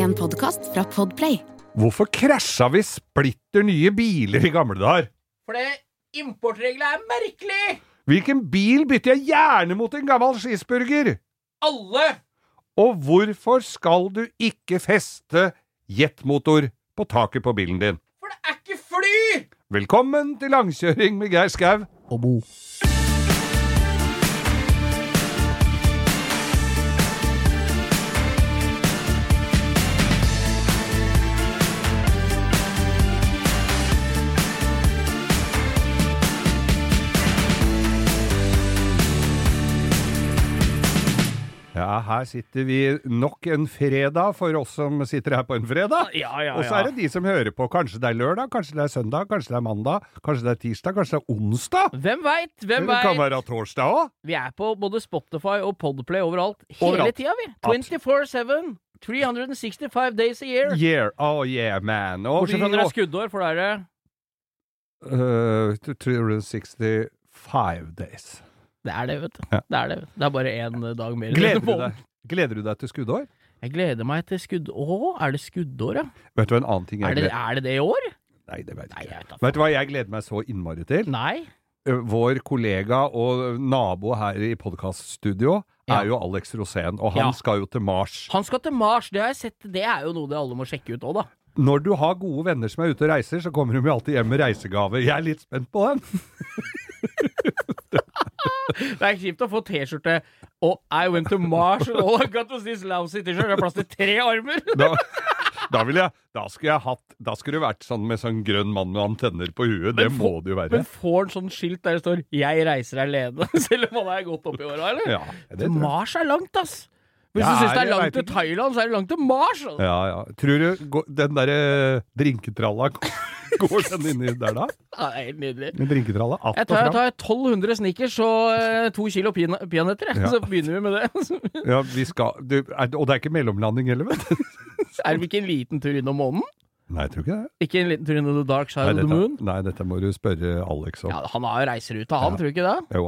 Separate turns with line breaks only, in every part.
En podkast fra Podplay.
Hvorfor krasja vi splitter nye biler i gamle dager?
Fordi importreglene er merkelig!
Hvilken bil bytter jeg gjerne mot en gammel skisburger?
Alle!
Og hvorfor skal du ikke feste jetmotor på taket på bilen din?
For det er ikke fly!
Velkommen til langkjøring med Geir Skau.
Og Bo.
Ja, her sitter vi nok en fredag for oss som sitter her på en fredag.
Ja, ja,
Og så er det de som hører på. Kanskje det er lørdag, kanskje det er søndag, kanskje det er mandag, kanskje det er tirsdag, kanskje det er onsdag?
Hvem veit? Hvem
Det kan være torsdag òg.
Vi er på både Spotify og Podplay overalt. Hele
Overalt.
tida, vi. 24-7. 365 days a year.
Year, oh yeah, man. Og
Bortsett fra når det er skuddår, for da er det
Øh, 365 days.
Det er det, vet du.
Ja.
Det er det. Det er bare én dag mer.
Gleder du deg, gleder du deg til skuddår?
Jeg gleder meg til skudd... Å, er det skuddår, ja?
Vet du hva en annen ting
Er
jeg
det, er det det i år?
Nei, det vet jeg ikke.
vet
du hva jeg gleder meg så innmari til?
Nei.
Vår kollega og nabo her i podkaststudio er jo Alex Rosén, og han
Ja.
skal jo til Mars.
Han skal til Mars, det har jeg sett. Det er jo noe det alle må sjekke ut òg, da.
Når du har gode venner som er ute og reiser, så kommer de jo alltid hjem med reisegave. Jeg er litt spent på den.
Det er kjipt å få T-skjorte og I went to Mars and all I got was this lousy T-skjorte. Det er plass til tre armer!
Da, da jeg Da skulle jeg hatt Da skulle det vært sånn med sånn grønn mann med antenner på huet. Det
Men
må
få-
det jo være.
Men får han sånn skilt der det står 'Jeg reiser alene', selv om han er godt oppi åra, eller?
Ja, det.
Mars er langt, ass! Hvis
Ja,
du syns det er langt til. Thailand, så er det langt til Mars! Altså.
Ja, ja. Tror du den derre drinketralla Går den inni der da?
Ja, det er helt nydelig.
Med drinketralla Att
Jeg
og
fram? jeg tar 1200 snickers og eh, to kilo peanø- peanøtter.
Ja.
så begynner vi med det.
Ja, vi skal du, er, Og det er ikke mellomlanding heller, vet du?
er det ikke en liten tur innom månen?
Nei, jeg tror ikke det.
Ikke en liten tur innom the dark side
Nei,
of the moon?
nei, dette må du spørre Alex om.
Ja, han har jo reiseruta, han,
Ja.
tror du ikke det?
Jo.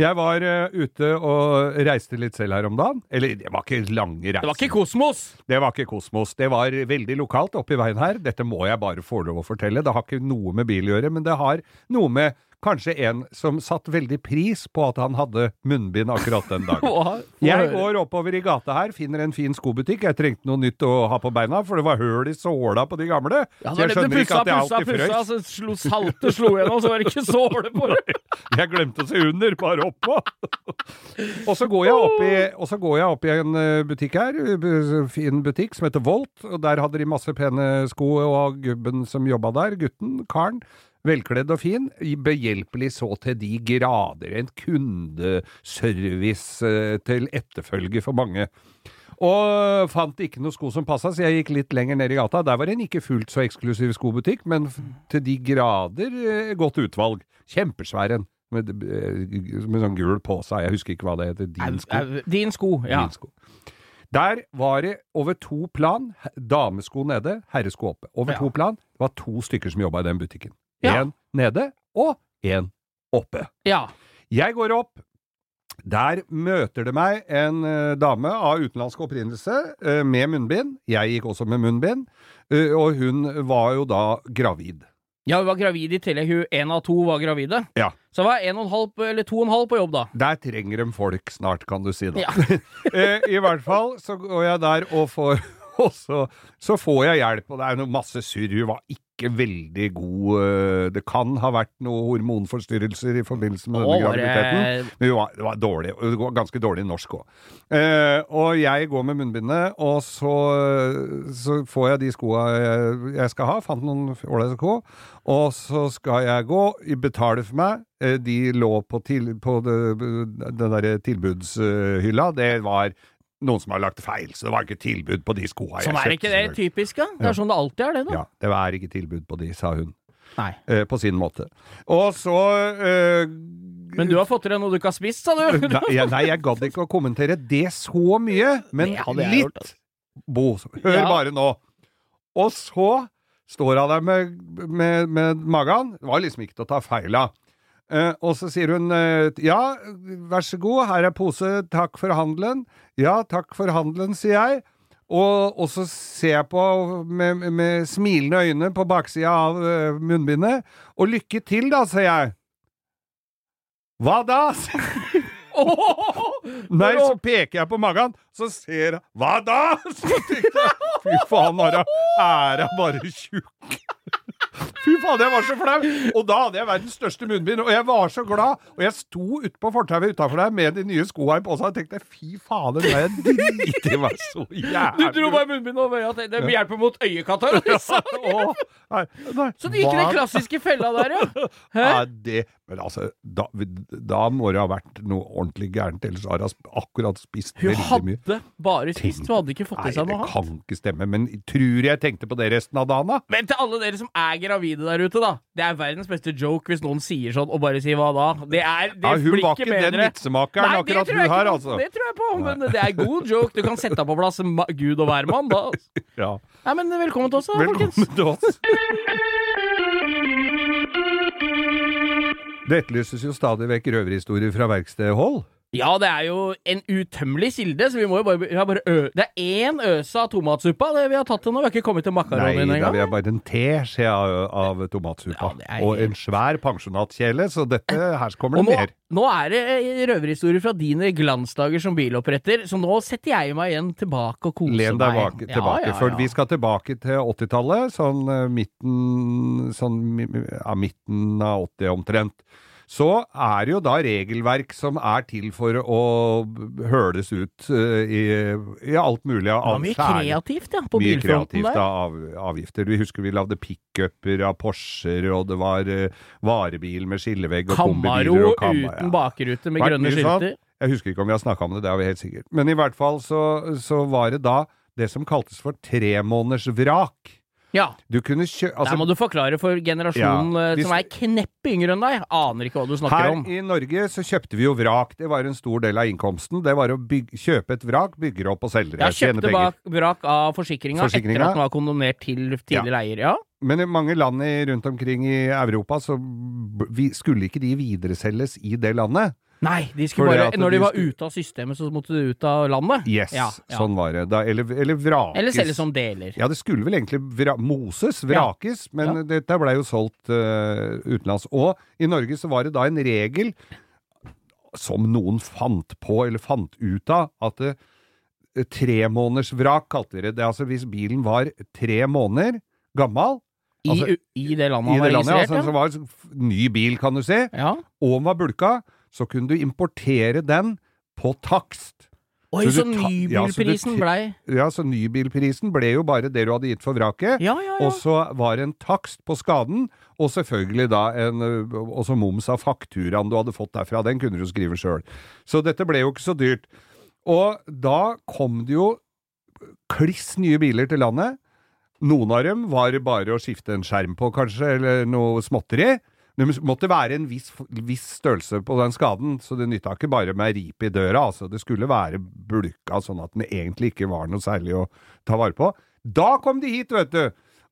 Jeg var uh, ute og reiste litt selv her om dagen. Eller, det var ikke lange reiser.
Det var ikke kosmos!
Det var ikke kosmos. Det var veldig lokalt oppi veien her. Dette må jeg bare få lov å fortelle. Det har ikke noe med bil å gjøre, men det har noe med kanskje en som satte veldig pris på at han hadde munnbind akkurat den dagen. Jeg går oppover i gata her, finner en fin skobutikk. Jeg trengte noe nytt å ha på beina, for det var høl i såla på de gamle.
Ja,
Så jeg skjønner ikke at jeg
pussa,
alltid
pussa,
frøs.
så slo, saltet slo gjennom, så var det ikke såle på det.
Jeg glemte å se under, bare oppå. og, så går jeg opp i, og så går jeg opp i en eh, butikk her, fin butikk som heter Volt, og der hadde de masse pene sko, og gubben som jobba der, gutten, karen, velkledd og fin, behjelpelig så til de grader, en kundeservice eh, til etterfølge for mange. Og fant ikke noe sko som passa, så jeg gikk litt lenger ned i gata. Der var det en ikke fullt så eksklusiv skobutikk, men til de grader eh, godt utvalg. Kjempesvær en. Med, eh, med sånn gul på seg. Jeg husker ikke hva det heter. Din sko.
Din sko, ja.
Din sko. Der var det over to plan. Damesko nede, herresko oppe. Over
Ja.
to plan. Det var to stykker som jobba i den butikken.
Ja.
Nede og én oppe.
Ja.
Jeg går opp. Der møter det meg en eh, dame av utenlandsk opprinnelse eh, med munnbind. Jeg gikk også med munnbind, eh, og hun var jo da gravid.
ja, hun var gravid i tillegg. Hun én av to var gravide.
Ja.
Så var en og en halv, eller to og en halv på jobb, da.
Der trenger de folk snart, kan du si da.
Ja.
I hvert fall så går jeg der og får Og så, så får jeg hjelp, og det er noe masse surr. Hun var ikke veldig god eh, Det kan ha vært noen hormonforstyrrelser i forbindelse med denne graviditeten. Men hun var, det var dårlig, det var ganske dårlig norsk òg. Eh, og jeg går med munnbindet, og så, så får jeg de skoa jeg, jeg skal ha. Fant noen ålreite sko. Og så skal jeg gå, betale for meg. Eh, De lå på, til, på det, den derre tilbudshylla. Det var noen som har lagt feil, så det var ikke tilbud på de skoa jeg
Sånn er ikke det typisk, da? Det er sånn det alltid er, det, da.
Ja, det er ikke tilbud på de, sa hun.
Nei.
Eh, på sin måte. Og så eh,
Men du har fått i deg noe du ikke har spist, sa du?
Nei, nei, jeg gadd ikke å kommentere det så mye, men
gjort,
litt. Bo, hør
Ja.
bare nå. Og så står hun der med, med, med magen. Det var liksom ikke til å ta feil av. Eh, og så sier hun eh, ja, vær så god, her er pose, takk for handelen. Ja, takk for handelen, sier jeg. Og, og så ser jeg på med, med smilende øyne på baksida av eh, munnbindet. Og lykke til, da, sier jeg. Hva da? Nei, så peker jeg på magen, så ser jeg Hva da?! Så tenkte jeg Fy faen, Ara, er jeg bare tjukk? Fy faen, jeg var så flau! Og da hadde jeg verdens største munnbind, og jeg var så glad. Og jeg sto ute på fortauet utafor der med de nye skoene på seg og tenkte fy fader, nå er jeg i meg så jævlig Du
dro bare munnbind over øya. Det det hjelper mot øyekatarr.
Nei, nei.
Så du gikk i den klassiske fella der, ja. Hæ?
Ja, det, men altså, da, da må det ha vært noe ordentlig gærent, ellers har hun akkurat spist
Hun
veldig mye.
hadde bare spist, hun hadde ikke fått
Nei,
i seg
det
noe annet.
kan ikke stemme, men tror jeg tenkte på det resten av dagen, da?
Men til alle dere som er gravide der ute, da. Det er verdens beste joke hvis noen sier sånn og bare sier hva da. Det er det
Ja, hun
blir
var
ikke
bedre. den vitsemakeren, akkurat hun her, altså.
Det tror jeg på, men det er god joke. Du kan sette deg på plass Gud og hvermann da. altså.
Ja.
Nei, men velkommen til oss, da, folkens.
Velkommen til oss. Det etterlyses jo stadig vekk røverhistorier fra verkstedhold.
Ja, det er jo en utømmelig kilde, så vi må jo bare, vi har bare ø Det er én øse av tomatsuppa det vi har tatt til nå. Vi har ikke kommet til makaronien
da
Nei,
vil jeg bare en teskje av, av tomatsuppa.
Ja,
Og en svær pensjonatkjele, så dette, her kommer det
nå,
mer.
nå er det eh, røverhistorier fra dine glansdager som biloppretter, så nå setter jeg meg igjen tilbake og koser
Len deg
meg.
bak, tilbake,
Ja, ja,
for vi skal tilbake til 80-tallet, sånn eh, midten Sånn midten av 80 omtrent. Så er det jo da regelverk som er til for å høles ut eh, i, i alt mulig av
var mye
særlig-
kreativt, ja, på
Mye
bilfronten der.
av avgifter. Vi husker vi lagde pickuper av Porscher, og det var uh, varebil med skillevegg og kombibiler og Camaro,
uten bakrute med grønne
sånn.
skilter.
Jeg husker ikke om vi har snakka om det, det er vi helt sikkert. Men i hvert fall så, så var det da det som kaltes for tremånedersvrak.
Ja,
kjø...
der må du forklare for generasjonen
Ja,
eh,
hvis-
som er kneppe yngre enn deg. Aner ikke hva du snakker
her
om.
i Norge så kjøpte vi jo vrak. Det var en stor del av innkomsten. Det var å bygge, kjøpe et vrak, bygge det opp og selge det.
Jeg kjøpte bak, vrak av forsikringa etter at den var kondonert til tidligere eier. Ja.
Men i mange land rundt omkring i Europa så skulle ikke de videreselges i det landet.
Nei, de bare, når de
de
var ute av systemet, så måtte de ut av landet.
Yes,
Ja, ja.
sånn var det. Da, eller, eller vrakes.
Eller selges som deler.
Ja, det skulle vel egentlig vra moses, vrakes, men
Ja.
dette ble jo solgt uh, utenlands. Og i Norge så var det da en regel som noen fant på, eller fant ut av, at uh, tremånedersvrak kalte dere det. Altså hvis bilen var tre måneder gammel
I,
altså,
I, I det landet han var registrert,
altså, som var ny bil, kan du se,
ja.
og den var bulka, så kunne du importere den på takst.
Oi,
Så
så, nybilprisen
ja,
blei
Ja, så nybilprisen ble jo bare det du hadde gitt for vraket.
Ja, ja.
Og så var det en takst på skaden, og selvfølgelig da en også moms av fakturaen du hadde fått derfra. Den kunne du skrive sjøl. Så dette ble jo ikke så dyrt. Og da kom det jo kliss nye biler til landet. Noen av dem var bare å skifte en skjerm på, kanskje, eller noe småtteri. Det måtte være en viss, viss størrelse på den skaden, så det nytta ikke bare med rip i døra. altså Det skulle være bulka sånn at den egentlig ikke var noe særlig å ta vare på. Da kom de hit, vet du!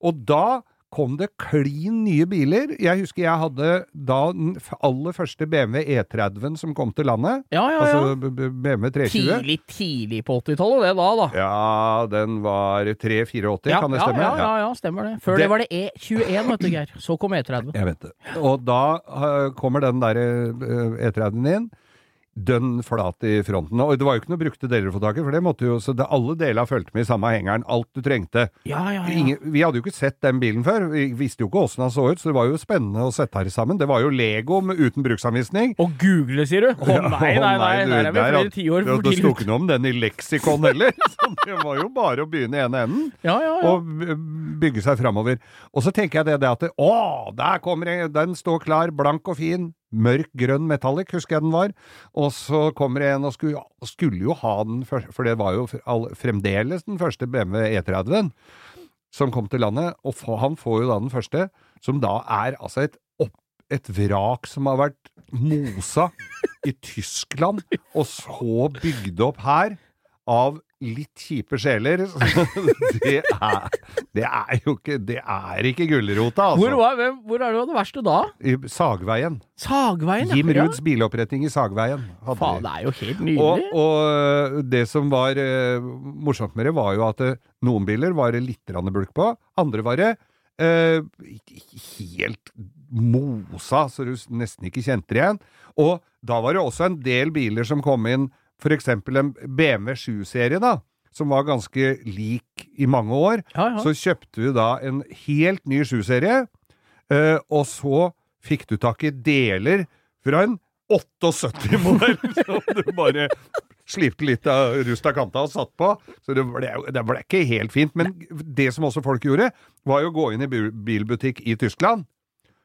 Og da kom det klin nye biler. Jeg husker jeg hadde da den aller første BMW E30-en som kom til landet.
Ja, ja, ja.
Altså b- b- BMW 320.
Tidlig, tidlig på 80-tallet, det da, da.
Ja, den var 384,
Ja,
kan det stemme?
Ja, ja, ja, stemmer det. Før
Det-
det, var det E21, vet du, Geir. Så kom E30.
Jeg vet det. Og da uh, kommer den der uh, E30-en inn. Dønn flat i fronten. Og det var jo ikke noe brukte deler å få tak i, for det måtte jo Så det, alle deler fulgte med i samme hengeren. Alt du trengte.
Ja, ja, ja.
Ingen, vi hadde jo ikke sett den bilen før. Vi visste jo ikke åssen den så ut, så det var jo spennende å sette her sammen. Det var jo Lego med, uten bruksanvisning.
Og google, sier du? Å
oh,
nei, nei, nei,
du,
der er vi flere tiår for
det sto ikke noe om den i leksikon heller. Så det var jo bare å begynne i ene enden
Ja, ja, ja.
og bygge seg framover. Og så tenker jeg det, det at det, Å, der kommer jeg, den står klar, blank og fin. Mørk grønn metallic, husker jeg den var. Og så kommer det en og skulle, skulle jo ha den, første, for det var jo fremdeles den første BMW E30-en som kom til landet. Og han får jo da den første, som da er altså et et vrak som har vært mosa i Tyskland, og så bygd opp her av litt kjipe sjeler. det, er, det er jo ikke Det er ikke gulrota, altså.
Hvor, var, hvem, hvor er det det verste da?
I Sagveien.
Sagveien?
Jim
Ja.
Ruds biloppretting i Sagveien.
Faen, det er jo helt
Og,
nydelig.
og det som var uh, morsomt med det, var jo at uh, noen biler var det litt bulk på, andre var det uh, helt mosa, så du nesten ikke kjente det igjen. Og da var det også en del biler som kom inn, eksempel en BMW 7-serie, da, som var ganske lik i mange år.
Ja, ja.
Så kjøpte du da en helt ny 7-serie, uh, og så fikk du tak i deler fra en 78-modell som du bare slipte litt av rust av kanta og satt på. Så det ble, det ble ikke helt fint. Men det som også folk gjorde, var jo å gå inn i bilbutikk i Tyskland.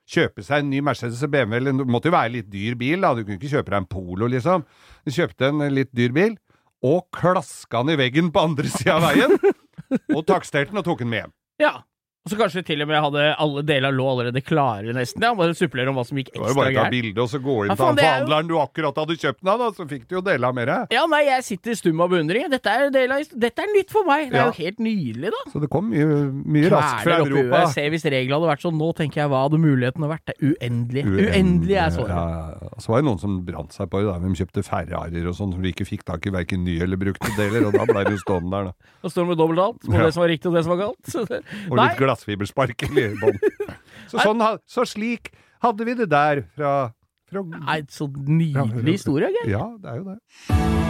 Kjøpe seg en ny Mercedes og BMW, det måtte jo være litt dyr bil, da. Du kunne ikke kjøpe deg en Polo, liksom. Du kjøpte en litt dyr bil, og klaska den i veggen på andre sida av veien. Og taksterte den og tok den med hjem.
ja. Og så kanskje til og med hadde alle deler lå allerede klare, nesten. Ja, Bare supplere om hva som gikk
var jo bare ta
gærent.
bilde og så gå inn
Ja,
til han
er
forhandleren du akkurat hadde kjøpt den av, da, så fikk du jo dele av mer.
Ja, nei, jeg sitter stum av beundring. Dette er, del av, dette er nytt for meg. Det er
Ja.
jo helt nydelig, da.
Så det kom mye, mye raskt fra
Europa.
Europa.
Jeg ser hvis reglene hadde vært sånn nå, tenker jeg hva hadde muligheten vært? Det er uendelig. Uendelig er svaret.
Ja, ja. Så var det noen som brant seg på det. da. De kjøpte Ferrarier og sånn som de ikke fikk tak i verken nye eller brukte deler, og da ble det jo stående der, da.
Og står med dobbelt alt. På det som var riktig og det som var galt.
Glassfibersparkel i bånn. Så, sånn, så slik hadde vi det der fra, fra
nei, så nydelig historie, Geir.
Ja, det er jo det.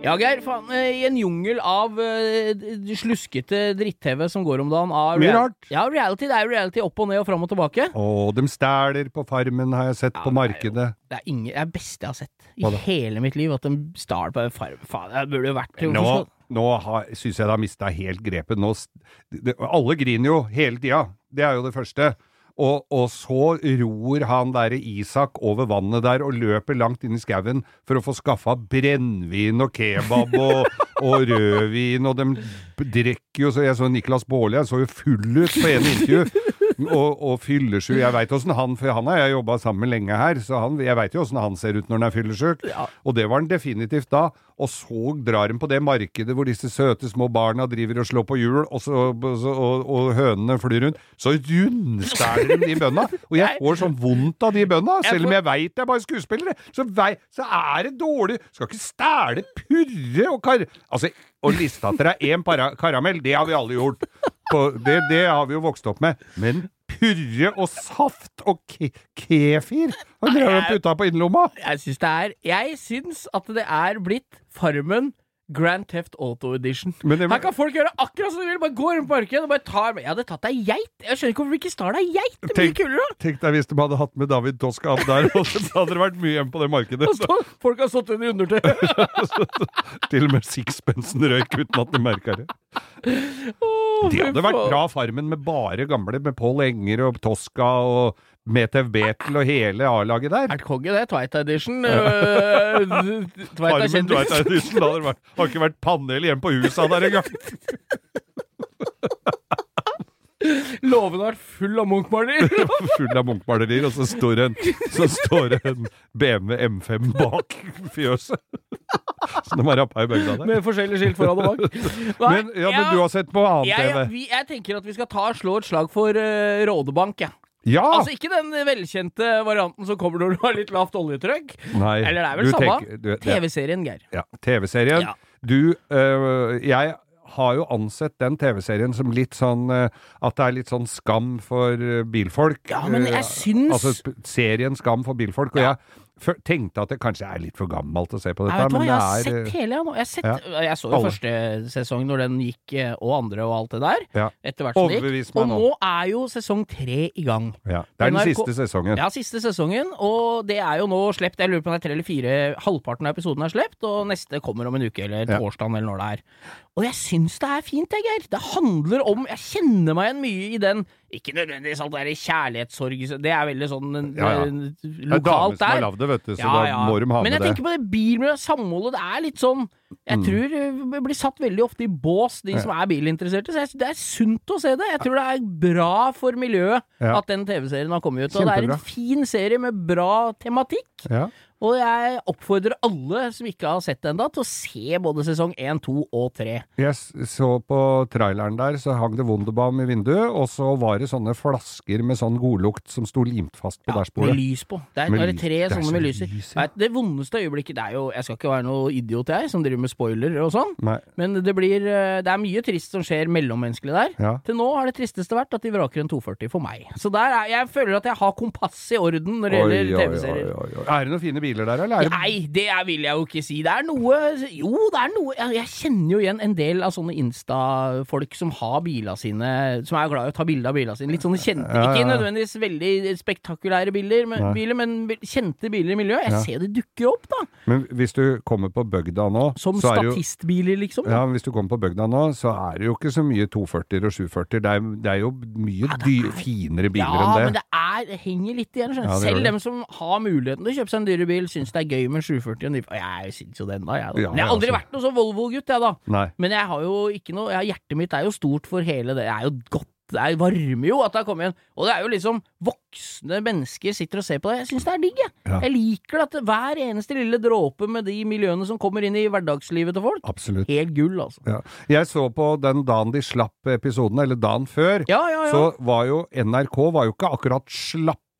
Ja, Geir. Faen, eh, I en jungel av uh, sluskete dritt-TV som går om dagen av
Mye rart.
Ja, reality. Det er reality opp og ned og fram og tilbake.
Å, de stæler på Farmen, har jeg sett
Ja,
på
det
markedet.
Det er ingen, det er beste jeg har sett i hele mitt liv. At de stjal på en farm. Faen, det burde jo vært
Nå, nå syns jeg det har mista helt grepet. Nå, det, alle griner jo hele tida. Det er jo det første. Og, og så ror han derre Isak over vannet der og løper langt inn i skauen for å få skaffa brennevin og kebab og, og rødvin, og de drikker jo så Jeg så Niklas Baarli, han så jo full ut på en intervju. Og, og fyllesyk. Jeg veit åssen han For han har jeg jobba sammen med lenge her, så han, jeg veit jo åssen han ser ut når han er fyllesyk.
Ja.
Og det var han definitivt da. Og så drar de på det markedet hvor disse søte små barna driver og slår på hjul, og, så, og, og hønene flyr rundt. Så rundstæler de de bønna! Og jeg får sånn vondt av de bønna, selv om jeg veit det er bare skuespillere. Så, vei, så er det dårlig. Skal ikke stæle purre og kar... Altså, å liste at det er én karamell, det har vi alle gjort. På, det, det har vi jo vokst opp med. Men purre og saft og ke kefir har og putta på innerlomma!
Jeg syns det er Jeg syns at det er blitt Farmen Grand Theft Auto Edition.
Det-
Her kan folk gjøre akkurat som de vil. Bare gå rundt på markedet og bare ta Jeg hadde tatt deg geit. Jeg skjønner ikke hvorfor ikke Star deg geit. Det er
Tenk-
kulere.
Tenk deg hvis de hadde hatt med David Toska der, og så hadde det vært mye igjen på det markedet.
Så- Folk har stått under undertøyet.
Til og med sixpensen røyk uten at de merka det. Det hadde vært bra Farmen med bare gamle, med Pål Enger og Toska og Metev Betel og hele A-laget der.
Er det konge, det? Tveita Edition. Tveita
Farmen
kjendis.
Edition, det vært, har ikke vært panel igjen på husa der engang.
Låven har vært full av Munch-maler.
Full av Munch-malerier, og så står, en, så står en BMW M5 bak fjøset. De har rappa i bygda der.
Med forskjellige skilt foran og bak. Nei,
Men, ja, men du har sett på annen
jeg,
TV?
vi, jeg tenker at vi skal ta slå et slag for uh, Rådebank, jeg.
Ja!
Altså ikke den velkjente varianten som kommer når du har litt lavt oljetrykk.
Nei,
Eller det er vel samme. TV-serien, Geir.
Ja, TV-serien.
Ja.
Du, øh, jeg har jo ansett den TV-serien som litt sånn øh, At det er litt sånn skam for bilfolk.
Ja, men jeg syns-
Altså serien Skam for bilfolk. Og jeg før, tenkte at det kanskje er litt for gammelt å se på dette,
vet du hva,
men
jeg har sett hele, jeg. Jeg, har sett,
Ja.
jeg så jo
Alle.
første sesong når den gikk, eh, og andre og alt det der.
ja,
Etter hvert som det gikk. Og
nå.
er jo sesong tre i gang.
ja. Det er den
den
siste sesongen.
Ja, siste sesongen, og det er jo nå sluppet. Jeg lurer på om det er tre eller fire. Halvparten av episoden er sluppet, og neste kommer om en uke, eller torsdag, eller når det er. Og jeg syns det er fint, jeg, Geir. Det handler om Jeg kjenner meg igjen mye i den Ikke nødvendigvis alt det der kjærlighetssorg, det er veldig sånn
Ja, ja.
eh,
Det er damer
lokalt
som har
der.
lagd det, vet du, så
Ja,
da må de ha
Men jeg
det.
tenker på det bilmiljøet, samholdet. Det er litt sånn Jeg tror eh, vi blir satt veldig ofte i bås, de som er bilinteresserte. Så det er sunt å se det. Jeg tror det er bra for miljøet
Ja.
at den TV-serien har kommet ut. Og det er en fin serie med bra tematikk.
Ja.
Og jeg oppfordrer alle som ikke har sett det ennå, til å se både sesong 1, 2 og 3.
Jeg så på traileren der, så hang det Wunderbaum i vinduet, og så var det sånne flasker med sånn godlukt som sto limt fast på
Ja, med lys på. Det er,
Med
er det tre
er
sånne med lyser.
lys, ja.
Vet, det vondeste øyeblikket Det er jo Jeg skal ikke være noe idiot, jeg, som driver med spoiler og sånn,
Nei.
men det blir eh, Det er mye trist som skjer mellommenneskelig der.
Ja.
Til nå har det tristeste vært at de vraker en 240 for meg. Så der er, jeg føler at jeg har kompass i orden når det gjelder TV-serier.
Er det noen fine biler der, eller? Er det
Nei, det er, vil jeg jo ikke si. Det er noe Jo, det er noe Jeg, jeg kjenner jo igjen en del av sånne Insta-folk som har bila sine Som er glad i å ta bilde av bila sine. Litt sånne kjente
Ja, ja,
Ikke nødvendigvis veldig spektakulære biler, men, biler, men kjente biler i miljøet. Jeg ser det dukker opp, da.
Men hvis du kommer på bygda nå, så er jo
statistbiler, liksom.
ja, men Hvis du kommer på bygda nå, så er det jo ikke så mye 240 og 740. Det er, det er jo mye dy finere biler
Ja, men
enn det.
det er det henger litt igjen.
Ja,
Selv dem som har muligheten til å kjøpe seg en dyre bil, syns det er gøy med en 740 og en 940. Jeg syns jo det da. jeg. Da.
Ja,
Men jeg har aldri
altså.
vært noe sånn Volvo-gutt, jeg, da.
Nei.
Men jeg har jo ikke noe ja, Hjertet mitt er jo stort for hele det. Jeg er jo godt Det er varmer jo at det har kommet igjen. Og det er jo liksom Voksne mennesker sitter og ser på det. Jeg syns det er digg, jeg.
Ja.
Jeg liker det at hver eneste lille dråpe med de miljøene som kommer inn i hverdagslivet til folk.
Absolutt.
Helt gull, altså.
Ja. Jeg så på den dagen de slapp episoden, eller dagen før,
Ja, ja, ja.
så var jo NRK var jo ikke akkurat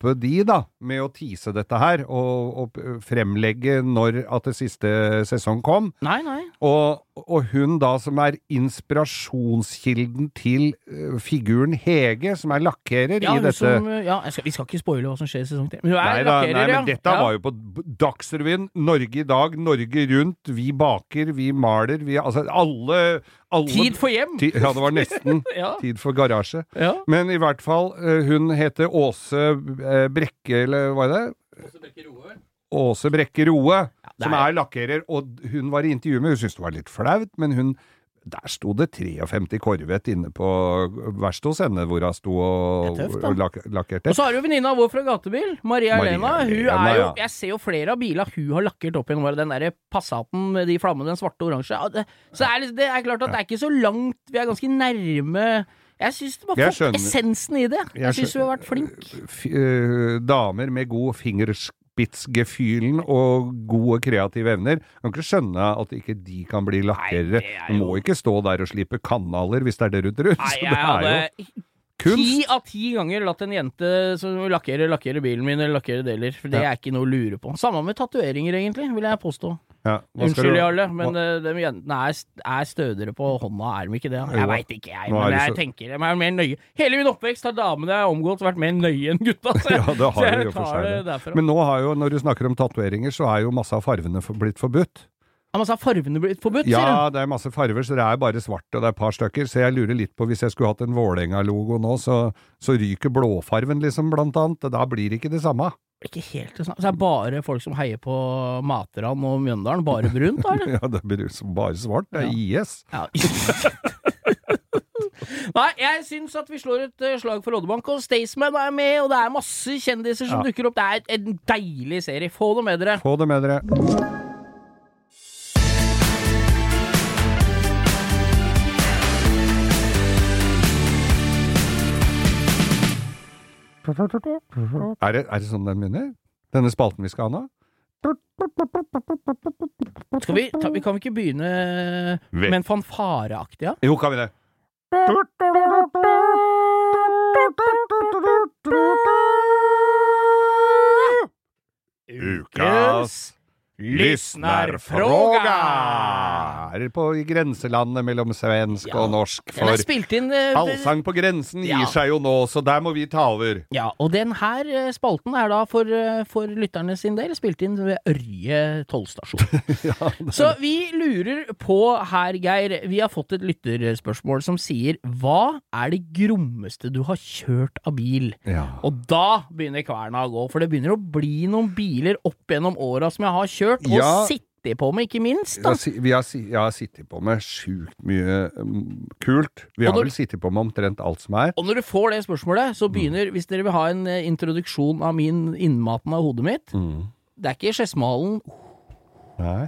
slappe de, da, med å tease dette her, og, og fremlegge når at det siste sesong kom.
Nei, nei.
Og, og hun da som er inspirasjonskilden til eh, figuren Hege, som er lakkerer
Ja,
i dette
som ja, jeg skal, Vi skal ikke spoile hva som skjer i sesong tre. Men hun er
Nei, da,
lakkerer,
nei,
ja.
men dette
ja.
var jo på Dagsrevyen. Norge i dag, Norge rundt. Vi baker, vi maler, vi Altså alle, alle
Tid for hjem!
Ti- Ja, det var nesten
Ja.
tid for garasje.
ja.
Men i hvert fall, eh, hun heter Åse eh, Brekke, eller hva er det? Åse Brekke Roe,
Åse Brekke Roe,
som
er-
er lakkerer, og hun var i intervju med, hun syntes det var litt flaut, men hun der sto det 53 Korvet inne på verkstedet hos henne, hvor hun sto og,
tøft,
og lak lakkerte.
Og så har du venninna vår fra gatebil, Maria,
Maria
Elena. Hun
Elena,
er jo,
ja.
jeg ser jo flere av bilene hun har lakkert opp igjen. Den derre Passaten med de flammene, den svarte og oransje. Så det er, det er klart at det er ikke så langt, vi er ganske nærme Jeg syns det var fått essensen i det. Jeg,
Jeg
syns hun har vært flink.
Eh, damer med god fingerspitzgefühlen og gode kreative evner. Kan ikke skjønne at ikke de kan bli lakkerere.
er
Du må ikke stå der og slipe kanaler hvis det er det du tror.
Nei, jeg
er
hadde
jo
ti av ti ganger latt en jente som lakkerer, lakkere bilen min eller lakkere deler. For det
Ja.
er ikke noe å lure på. Samme med tatoveringer, egentlig, vil jeg påstå.
Ja,
Unnskyld,
du-
Jarle, men
hva-
eh, de jentene er, er stødigere på hånda, er de ikke det? Jeg veit ikke, jeg, men jeg
så-
tenker de er mer nøye. Hele min oppvekst har damene jeg har omgått vært mer nøye enn gutta, så jeg,
Ja, det har
så jeg
jo for
tar
seg.
det derfra.
Men nå har jo, når du snakker om tatoveringer, så er jo masse av farvene for, blitt forbudt.
Ja, masse av farvene blitt forbudt, sier
Ja, det er masse farver, så det er bare svart, og det er et par stykker. Så jeg lurer litt på, hvis jeg skulle hatt en Vålerenga-logo nå, så, så ryker blåfarven liksom, blant annet. Da blir det ikke det samme.
Ikke helt det samme. Så det er bare folk som heier på Matran og Mjøndalen, bare brunt, da.
Ja, det blir bare svart. Det er IS.
Ja. Nei, jeg syns at vi slår et eh, slag for Oddebank, og Staysman er med, og det er masse kjendiser som
Ja.
dukker opp. Det er en deilig serie. Få det med dere.
Få det med dere. Er det, er det sånn den begynner? Denne spalten vi skal ha nå?
Skal vi, ta, vi kan vi ikke begynne med en fanfareaktig, ja?
Jo, kan vi det? Ukas lyssnarfråga! Er på grenselandet mellom svensk
Ja,
og norsk. For
inn eh,
Allsang på grensen gir
Ja.
seg jo nå, så der må vi ta over.
Ja, og den her eh, spalten er da for, eh, for lytterne sin del spilt inn ved Ørje tollstasjon. Så vi lurer på her, Geir, vi har fått et lytterspørsmål som sier hva er det grommeste du har kjørt av bil?
Ja.
Og da begynner kverna å gå, for det begynner å bli noen biler opp gjennom åra som jeg har kjørt, og
Ja.
sittet på med, ikke minst. Da.
vi har, jeg har sittet på med sjukt mye mm, kult. Vi
når,
har vel sittet på med omtrent alt som er.
Og når du får det spørsmålet,
Mm.
så begynner, hvis dere vil ha en eh, introduksjon av min innmaten av hodet mitt,
Mm.
det er ikke Skedsmalen.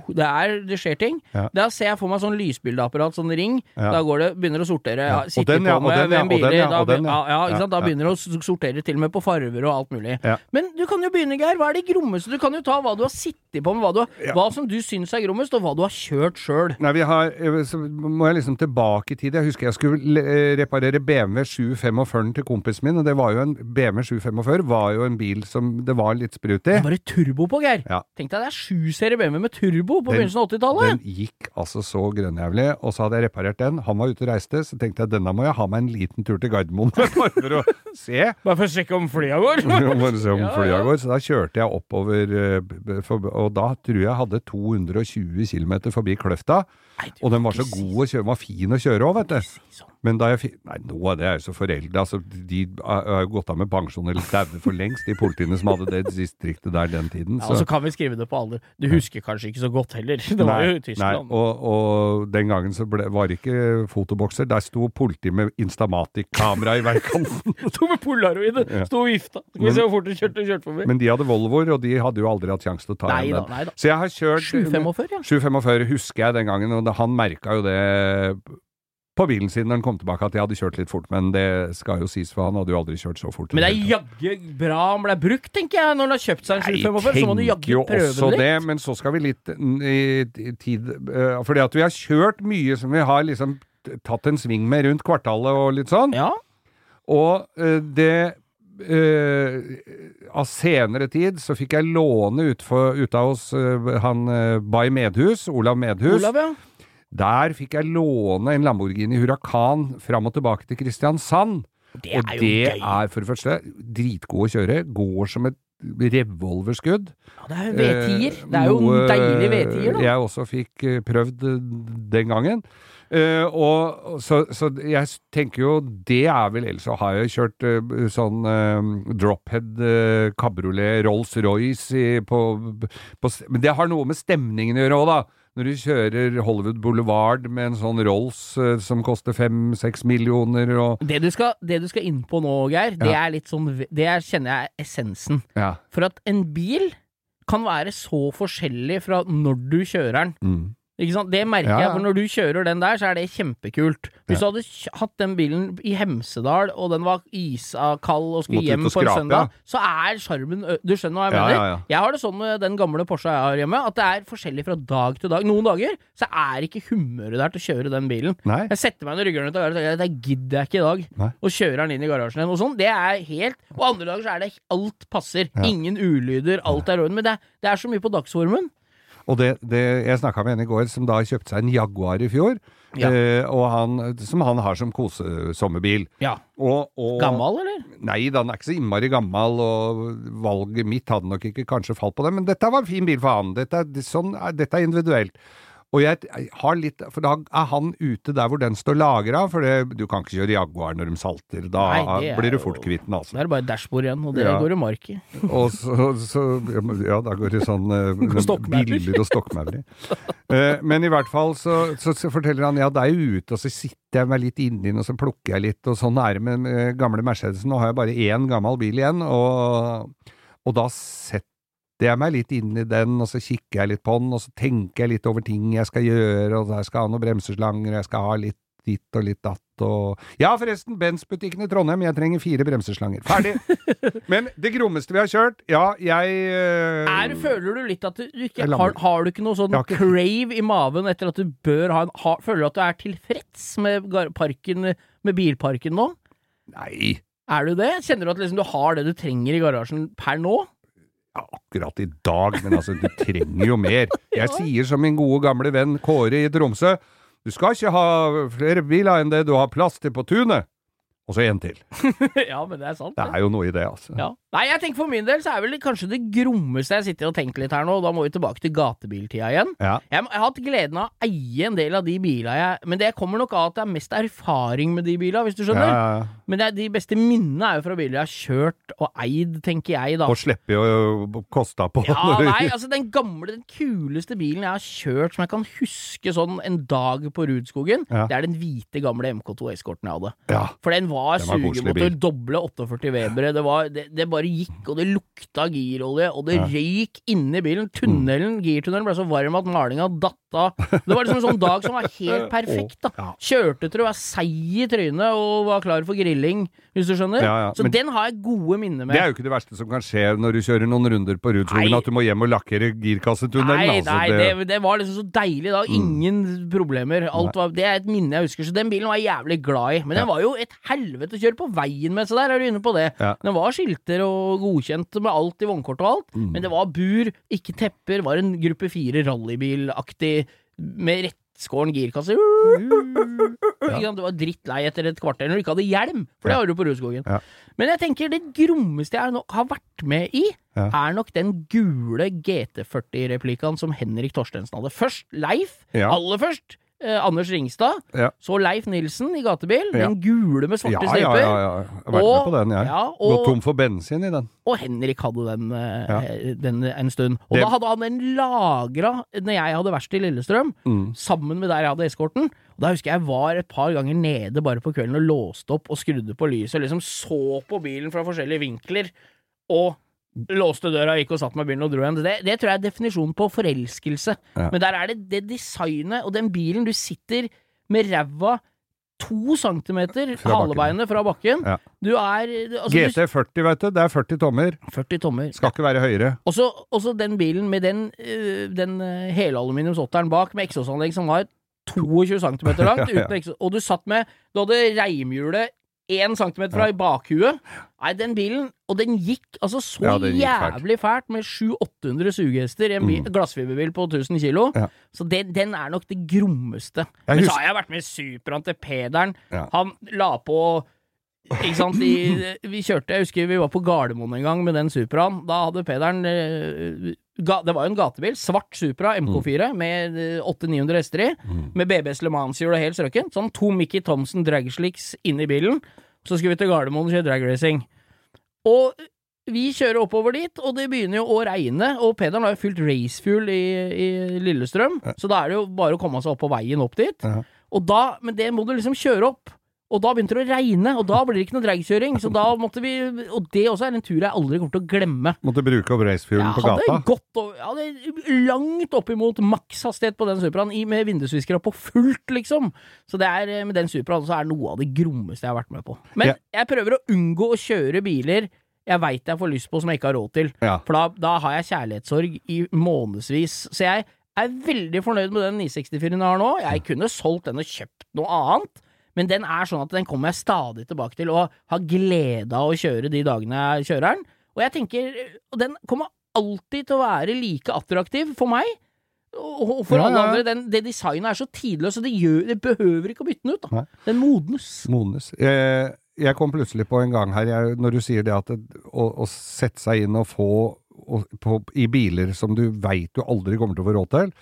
Det, er, det skjer ting.
Ja.
Da ser jeg for meg sånn lysbildeapparat, sånn ring.
Ja.
Da går det, begynner å sortere.
Ja. Og den, ja, og den, ja,
da, begynner det å sortere til og med på farver og alt mulig. Men du kan jo begynne, Geir. Hva er det grommeste? Du kan jo ta hva du har sittet på med, hva, du hva som du syns er grommest, og hva du har kjørt sjøl.
Nei, vi har, eh, så må jeg liksom tilbake i tid. Jeg husker jeg skulle eh, reparere BMW 745 til kompisen min, og det var jo en BMW 745 var jo en bil som det var litt sprut i.
Det var det turbo på, Geir. Tenk deg det er sju-serie BMW med turbo på
Den-
begynnelsen av 80-tallet.
Den gikk altså så grønnjævlig, og så hadde jeg reparert den. Han var ute og reiste, så tenkte jeg denne må jeg ha meg en liten tur til Gardermoen bare for å se.
Bare for å sjekke om flya går.
Bare se om
Ja,
flya
ja.
går. Så da kjørte jeg oppover, eh, og da tror jeg jeg hadde 220 km forbi Kløfta. Og den var så god å kjøre, den var fin å kjøre òg, vet du.
sånn.
Men da jeg fikk Nei, nå er det er jo så foreldre, altså. De har jo gått av med pensjon eller daue for lengst, de politiene som hadde det distriktet der den tiden.
Ja, og så kan vi skrive det på alder. Du husker kanskje ikke så godt heller. Det var jo i
Nei,
Tyskland.
og, og den gangen så ble, var det ikke fotobokser. Der sto politi med Instamatic-kamera i veikanten.
Sto med polaroid, sto og vifta. Skal vi se hvor fort du kjørte, kjørte forbi.
Men de hadde Volvoer, og de hadde jo aldri hatt sjanse til å ta igjen
da,
den.
da.
Så jeg har kjørt
745, ja.
745 husker jeg den gangen, og det- han merka jo det på bilen sin når han kom tilbake, at jeg hadde kjørt litt fort, men det skal jo sies, for han hadde jo aldri kjørt så fort.
Men det er jaggu bra han ble brukt, tenker jeg, når han har kjøpt seg en 745. Så må du jaggu
jo
prøve
også
det
det,
litt.
men så skal vi litt i tid uh, Fordi at vi har kjørt mye som vi har liksom tatt en sving med rundt kvartalet og litt sånn.
Ja.
Og uh, det Uh, Av senere tid så fikk jeg låne ut, for, ut av oss uh, han uh, Bay Medhus, Olav Medhus.
Olav, ja.
Der fikk jeg låne en Lamborghini Huracan fram og tilbake til Kristiansand.
Det
og det
gøy.
er for det første dritgod å kjøre. Går som et revolverskudd.
Ja, det er jo V10-er.
Eh,
Det er jo
noe
deilig V10-er, da.
Jeg også fikk eh, prøvd eh, den gangen. Uh, og så, så jeg tenker jo det er vel Ellers så har jeg kjørt uh, sånn uh, drophead uh, kabriolet Rolls-Royce på, på Men det har noe med stemningen å gjøre òg, da. Når du kjører Hollywood Boulevard med en sånn Rolls uh, som koster fem-seks millioner og
Det du, skal, det du skal inn på nå, Geir, det
Ja.
er litt sånn Det er, kjenner jeg er essensen.
Ja.
For at en bil kan være så forskjellig fra når du kjører den.
Mm.
Det merker
Ja,
jeg, for når du kjører den der, så er det kjempekult. Hvis
Ja.
du hadde hatt den bilen i Hemsedal, og den var iskald og skulle
Måtte
hjem på en søndag,
ja.
så er sjarmen Du skjønner hva jeg
Ja,
mener?
ja, ja.
Jeg har det sånn med den gamle Porsche jeg har hjemme, at det er forskjellig fra dag til dag. Noen dager så er ikke humøret der til å kjøre den bilen.
Nei.
Jeg setter meg under ryggeren og tenker at det gidder jeg ikke i dag.
Nei.
Og kjører den inn i garasjen igjen og sånn. Det er helt Og andre dager så er det alt passer.
Ja.
Ingen ulyder, alt er i orden. Men det, det er så mye på dagsformen.
Og det, det, jeg snakka med en i går som da kjøpte seg en Jaguar i fjor,
Ja.
eh, og han, som han har som kosesommerbil.
Ja.
Og, og,
Gammal, eller?
Nei den er ikke så innmari gammel, og valget mitt hadde nok ikke kanskje falt på det, men dette var en fin bil for han. Dette, er- sånn, dette er individuelt. Og jeg har litt For da er han ute der hvor den står lagra, for det, du kan ikke kjøre Jaguar når de salter. Da
Nei,
blir du fort kvitt den, altså.
Da er det bare dashbord igjen, og det
Ja.
går det mark i.
Og så, så Ja, da går det sånn eh, biller og stokkmaurer. Eh, men i hvert fall så, så, så forteller han ja, det er jo ute, og så sitter jeg meg litt inni den, og så plukker jeg litt, og sånn er det med, med gamle Mercedesen. Nå har jeg bare én gammel bil igjen, og, og da setter jeg meg litt inn i den, og så kikker jeg litt på den, og så tenker jeg litt over ting jeg skal gjøre, og jeg skal ha noen bremseslanger, og jeg skal ha litt ditt og litt datt og Ja, forresten, Benz-butikken i Trondheim, jeg trenger fire bremseslanger. Ferdig! Men det grommeste vi har kjørt, ja, jeg øh...
Er, føler du litt at du, du ikke har, har du ikke noe sånn
ikke-
crave i maven etter at du bør ha en ha, Føler du at du er tilfreds med parken, med bilparken nå?
Nei,
Er du det? Kjenner du at liksom du har det du trenger i garasjen per nå?
Ja, akkurat i dag, men altså, du trenger jo mer. Jeg sier som min gode gamle venn Kåre i Tromsø, du skal ikke ha flere biler enn det du har plass til på tunet. Og så en til.
ja, men det er sant.
Det er jo noe i det, altså.
Ja. Nei, jeg tenker for min del så er vel det kanskje det grommeste jeg sitter og tenker litt her nå, og da må vi tilbake til gatebiltida igjen.
Ja.
Jeg, har hatt gleden av å eie en del av de bila jeg Men det kommer nok av at jeg har mest erfaring med de bila, hvis du skjønner.
ja, ja.
Men det de beste minnene er jo fra biler jeg har kjørt og eid, tenker jeg, da.
Og slipper å koste på.
Ja, nei, altså den gamle, den kuleste bilen jeg har kjørt som jeg kan huske sånn en dag på Rudskogen, det er den hvite gamle MK2 Escorten jeg hadde.
ja.
For den var
var
sugemotor, doble 48 Webere, det var det, det bare bare gikk, og det lukta girolje, og det
Ja.
røyk inni bilen. Tunnelen, girtunnelen ble så varm at malinga datt av. Det var liksom en sånn dag som var helt perfekt, da. Kjørte til du var seig i trynet og var klar for grilling, hvis du skjønner.
Ja, ja,
Så
men-
den har jeg gode minner med.
Det er jo ikke det verste som kan skje når du kjører noen runder på Rudskogen, at du må hjem og lakkere girkassetunnelen.
Nei,
altså,
nei
det-
det, det var liksom så deilig da. Ingen problemer. Alt var, det er et minne jeg husker. Så den bilen var jeg jævlig glad i. Men den var jo et helvete å kjøre på veien med, så der er du inne på det. Den var skilter og godkjent med alt i vognkort og alt,
Mm.
men det var bur, ikke tepper. Var en gruppe fire rallybilaktig med rettskåren girkasse. Ja. Du var drittlei etter et kvarter når du ikke hadde hjelm, for det har du på Rudskogen.
Ja.
Men jeg tenker det grommeste jeg nok har vært med i,
Ja.
er nok den gule GT40-replikaen som Henrik Torstensen hadde. Først Leif, aller først. Eh, Anders Ringstad.
Ja.
Så Leif Nilsen i gatebil.
Ja.
Den gule med svarte
ja,
striper.
ja, ja. Jeg har vært
Og-
med på den, jeg.
ja,
Gått
og-
tom for bensin i den.
Og Henrik hadde den, eh,
Ja.
den en stund. Og
Det-
da hadde han den lagra når jeg hadde verksted i Lillestrøm,
Mm.
sammen med der jeg hadde eskorten. Og Da husker jeg jeg var et par ganger nede bare på kvelden og låste opp og skrudde på lyset og liksom så på bilen fra forskjellige vinkler. Og låste døra, gikk og satt meg i bilen og dro igjen. Det, det tror jeg er definisjonen på forelskelse.
Ja.
Men der er det det designet og den bilen du sitter med ræva to centimeter halebeinet fra bakken.
Ja.
Du er altså,
GT40, vet du. Det er 40 tommer.
40 tommer.
Skal ikke være høyere.
Og så den bilen med den, øh, den øh, helaluminiums åtteren bak, med eksosanlegg som var 22 cm langt,
Ja, ja.
og du satt med Du hadde reimhjulet 1 centimeter fra i bakhuet. Nei, den bilen Og den gikk altså så
Ja, gikk
jævlig fælt, med 700-800 sugehester i en bil, glassfiberbil på 1000 kilo.
Mm. Ja.
Så den, den er nok det grommeste. Men så har jeg vært med i Superaen til Pederen.
Ja.
Han la på ikke sant, i, vi kjørte, jeg husker vi var på Gardermoen en gang med den Supraen. Da hadde Pederen eh, ga, Det var jo en gatebil, svart Supra MK4 med eh, 800-900 hester i, med BBs Le Mans-hjul og helt strøken. Sånn to Mickey Thompson dragslicks inni bilen. Så skulle vi til Gardermoen og kjøre dragracing. Og vi kjører oppover dit, og det begynner jo å regne, og Pederen har jo fylt racefuel i, i Lillestrøm, så da er det jo bare å komme seg opp på veien opp dit. Og da, men det må du liksom kjøre opp. Og da begynte det å regne, og da blir det ikke noe dragkjøring. Så da måtte vi Og det også er en tur jeg aldri kommer til å glemme.
Måtte bruke opp racefuelen
Jeg
på gata.
gått over Jeg hadde langt oppimot makshastighet på den Supraen, i- med vindusviskere på fullt, liksom. Så det er eh, med den Supraen så er noe av det grommeste jeg har vært med på. Men
Ja.
jeg prøver å unngå å kjøre biler jeg veit jeg får lyst på som jeg ikke har råd til.
Ja.
For da, da har jeg kjærlighetssorg i månedsvis. Så jeg er veldig fornøyd med den 964-en jeg har nå. Jeg kunne solgt den og kjøpt noe annet. Men den er sånn at den kommer jeg stadig tilbake til, og har glede av å kjøre de dagene jeg kjører den. Og jeg tenker, og den kommer alltid til å være like attraktiv for meg. Og og for
Ja,
alle
ja.
andre. Den, det designet er så tidløst, så det, gjør, det behøver ikke å bytte den ut. Da. Den modnes.
Modnes. Jeg, jeg kom plutselig på en gang her, jeg, når du sier det at det, å, å sette seg inn og få og, på, i biler som du veit du aldri kommer til å få råd til.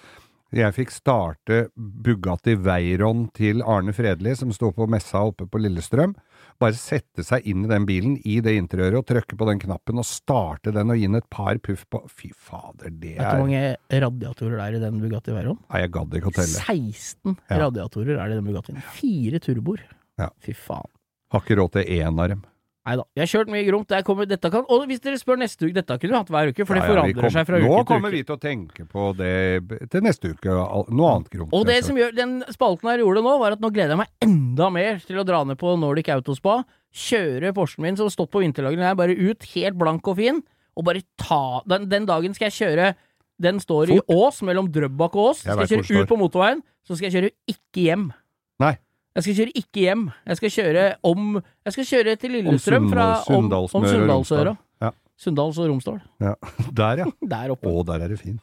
Jeg fikk starte Bugatti Veyron til Arne Fredli, som sto på messa oppe på Lillestrøm. Bare sette seg inn i den bilen i det interiøret og trykke på den knappen og starte den og gi den et par puff på Fy fader, det er
Vet du hvor mange radiatorer det er i den Bugatti Veyron?
Nei, jeg gadd ikke å telle.
16
Ja.
radiatorer er det i den Bugattien. Fire turboer.
Ja.
Fy faen.
Har ikke råd til én av dem.
Nei da. Jeg har kjørt mye gromt. Kommer, dette kan, og hvis dere spør neste uke Dette kunne vi hatt hver uke, for det
Ja, ja, vi
forandrer
kom-
seg fra uke til uke Nå kommer
vi til å tenke på det til neste uke. Noe annet gromt.
Og det som gjør den spalten her gjorde nå, var at nå gleder jeg meg enda mer til å dra ned på Nordic Autospa, kjøre Porschen min som har stått på vinterlagringen her, bare ut, helt blank og fin, og bare ta Den, den dagen skal jeg kjøre Den står
Fort.
i Ås, mellom Drøbak og Ås. Skal jeg kjøre ut på motorveien, så skal jeg kjøre ikke hjem. Jeg skal kjøre ikke hjem. Jeg skal kjøre om Jeg skal kjøre til Lillestrøm fra om, om
og
Sunndalsøra.
Ja.
Sunndals og Romsdal.
Ja. Der, ja.
Der oppe.
Å, der er det fint.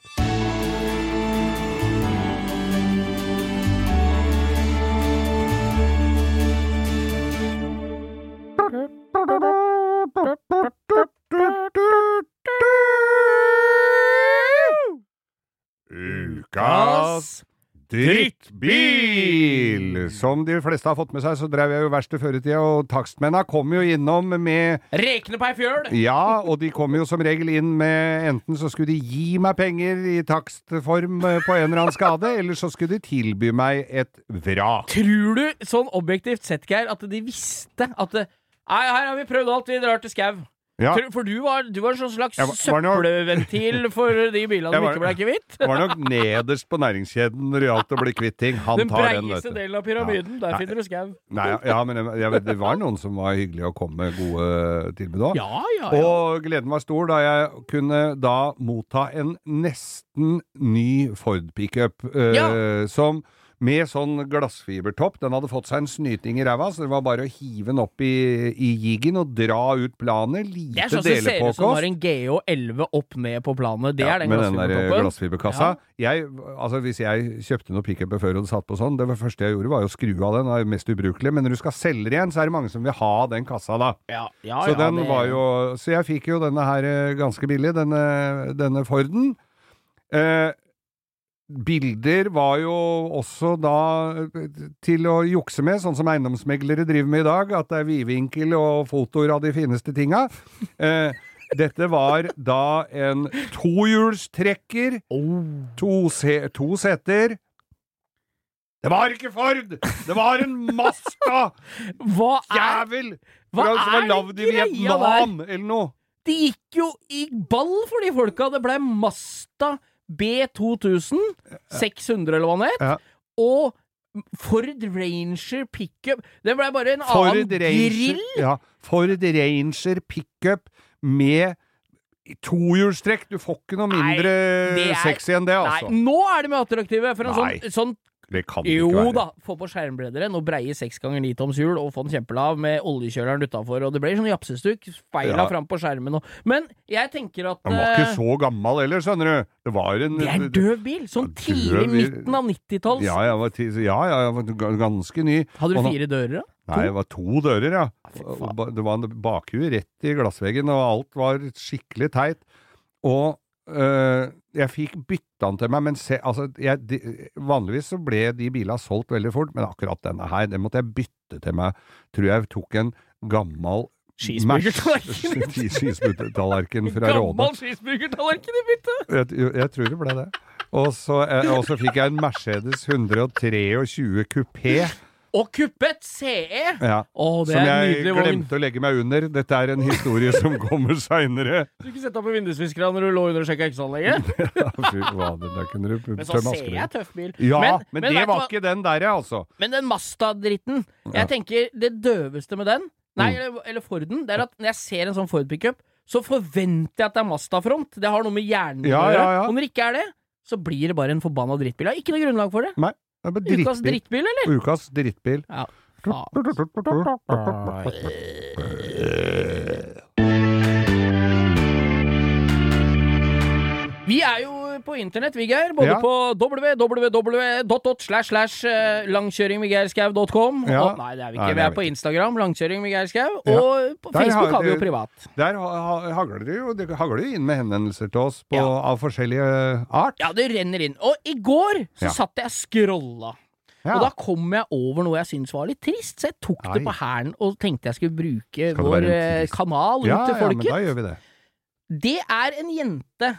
Ukas drittbil! Som de fleste har fått med seg, så drev jeg jo verksted før i tida, og takstmennene kom jo innom med
Rekne på ei fjøl!
Ja, og de kom jo som regel inn med enten så skulle de gi meg penger i takstform eh, på en eller annen skade, eller så skulle de tilby meg et vrak.
Tror du, sånn objektivt sett, Geir, at de visste at det, Nei, her har vi prøvd alt, vi drar til skau.
Ja.
For- du var, du var en sånn slags
Jeg var-
søppelventil for de bilene
som
ikke ble kvitt.
Det var nok nederst på næringskjeden når det gjaldt å bli kvitt ting. Han
Den
tar den, vet du.
delen av pyramiden, der
Nei.
finner du skau.
Ja, men jeg, jeg det var noen som var hyggelige å komme med gode tilbud òg.
Ja, ja, ja.
Og gleden var stor da jeg kunne da motta en nesten ny Ford pickup eh,
Ja.
som med sånn glassfibertopp. Den hadde fått seg en snyting i ræva, så det var bare å hive den opp i, i jiggen og dra ut planet.
Det er
Lite
sånn som ser ut som
delepåkost.
var en GH11 opp ned på planet. Det
Ja,
er den
den der
glassfibertoppen.
glassfiberkassa. Jeg, altså Hvis jeg kjøpte noen pickuper før og det satt på sånn, det var første jeg gjorde var å skru av den. det er mest ubrukelig. Men når du skal selge den igjen, så er det mange som vil ha den kassa, da.
Ja, ja,
så
ja,
den
det-
var jo Så jeg fikk jo denne her eh, ganske billig, denne, denne Forden. Eh, bilder var jo også da til å jukse med, sånn som eiendomsmeglere driver med i dag, at det er vidvinkel og fotoer av de fineste tinga. Eh, dette var da en tohjulstrekker,
Oh.
to, se, to seter. Det var ikke Ford! Det var en Masta!
Hva er
Jævel!
Hva
For som var
er
lagd i
greia
Vietnam, eller noe.
Det gikk jo i ball for de folka. Det ble Masta B2000, 600 eller hva den het,
Ja.
og Ford Ranger pickup. Det ble bare en
Ford
annen
Ranger,
grill.
ja, Ford Ranger pickup med tohjulstrekk. Du får ikke noe mindre
nei, er-
sexy enn det, altså.
Nei, nå er de mer attraktive. For en sånn, sånn
Det kan det
Jo
ikke være.
Jo da, få på skjermbrederen og breie seks ganger ni toms hjul og få den kjempelav med oljekjøleren utafor, og det ble sånn japsestuk, speila
Ja.
fram på skjermen og Men jeg tenker at
Han var ikke
eh,
så gammel heller, skjønner du. Det var en
Det er døv bil! Sånn
Ja,
tidlig midten av 90-talls.
Ja, jeg var, ja, ja, jeg var ganske ny.
Hadde du fire dører, da?
Nei, det var to dører, ja. Det var en bakhue rett i glassveggen, og alt var skikkelig teit. Og øh, jeg fikk bytta den til meg, men se, altså, jeg, de, vanligvis så ble de bilene solgt veldig fort, men akkurat denne her, den måtte jeg bytte til meg. Tror jeg tok en gammel
Skismuggertallerken
fra Råde.
Gammel skismuggertallerken i bytte!
Jeg, jeg tror det ble det. Og så, eh, og så fikk jeg en Mercedes 123 kupé.
Og kuppet CE!
Ja.
Det
Som jeg glemte å legge meg under. Dette er en historie som kommer seinere.
Du ikke sett deg på vindusviskerne når du lå under og sjekka Ja,
Fy fader, da kunne du
Men så CE er tøff bil.
Ja, men,
men
det var
hva?
ikke den der, altså.
Men den Masta-dritten. Jeg
Ja.
tenker det døveste med den, nei,
Mm.
eller, eller Forden, det er at når jeg ser en sånn Ford-pickup, så forventer jeg at det er Masta-front. Det har noe med hjernen
Ja,
å gjøre. Og når det ikke er det, så blir det bare en forbanna drittbil. Jeg har ikke noe grunnlag for det.
Nei, bare
Ukas
drittbil.
drittbil, eller?
Ukas drittbil.
Ja. Vi er jo på internett, vi, Geir. Både
Ja.
på www.langkjøringvigeirskau.com.
Ja.
Og- Nei, det er vi ikke.
Nei,
vi
er
på Instagram, langkjøring Skau.
Ja.
Og på
Der
Facebook
har
vi jo privat.
Der ha- ha- hagler det jo det hagler inn med henvendelser til oss på, av forskjellige art.
Ja, det renner inn. Og i går så satt jeg og scrolla.
Ja.
Og da kom jeg over noe jeg syntes var litt trist, så jeg tok det på hælen og tenkte jeg skulle bruke vår eh, kanal ut
ja,
til
ja, men da gjør vi det.
Det er en jente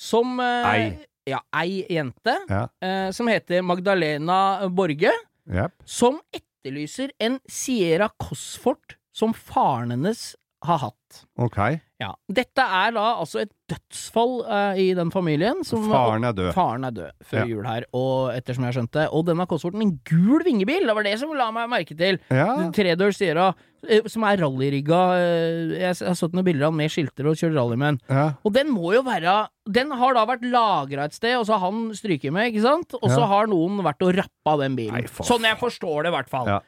som eh,
Ei.
Ja, ei jente
Ja.
eh, som heter Magdalena Borge,
Yep.
som etterlyser en Sierra Cosfort som faren hennes har hatt.
Ok.
Ja. Dette er da altså et dødsfall uh, i den familien. Som,
Faren er død.
Faren er død før
Ja.
jul her, og ettersom jeg skjønte. Og den har Cosforten, en gul vingebil, det var det som la meg merke til.
Ja.
Tredørs Sierra, eh, som er rallyrigga. eh, Jeg har sett noen bilder av den med skilter og kjører rally med den.
ja.
Og den må jo være Den har da vært lagra et sted, og så har han stryket med, ikke sant? Og så har noen vært og rappa den bilen.
Nei,
sånn jeg forstår det, i hvert fall.
Ja.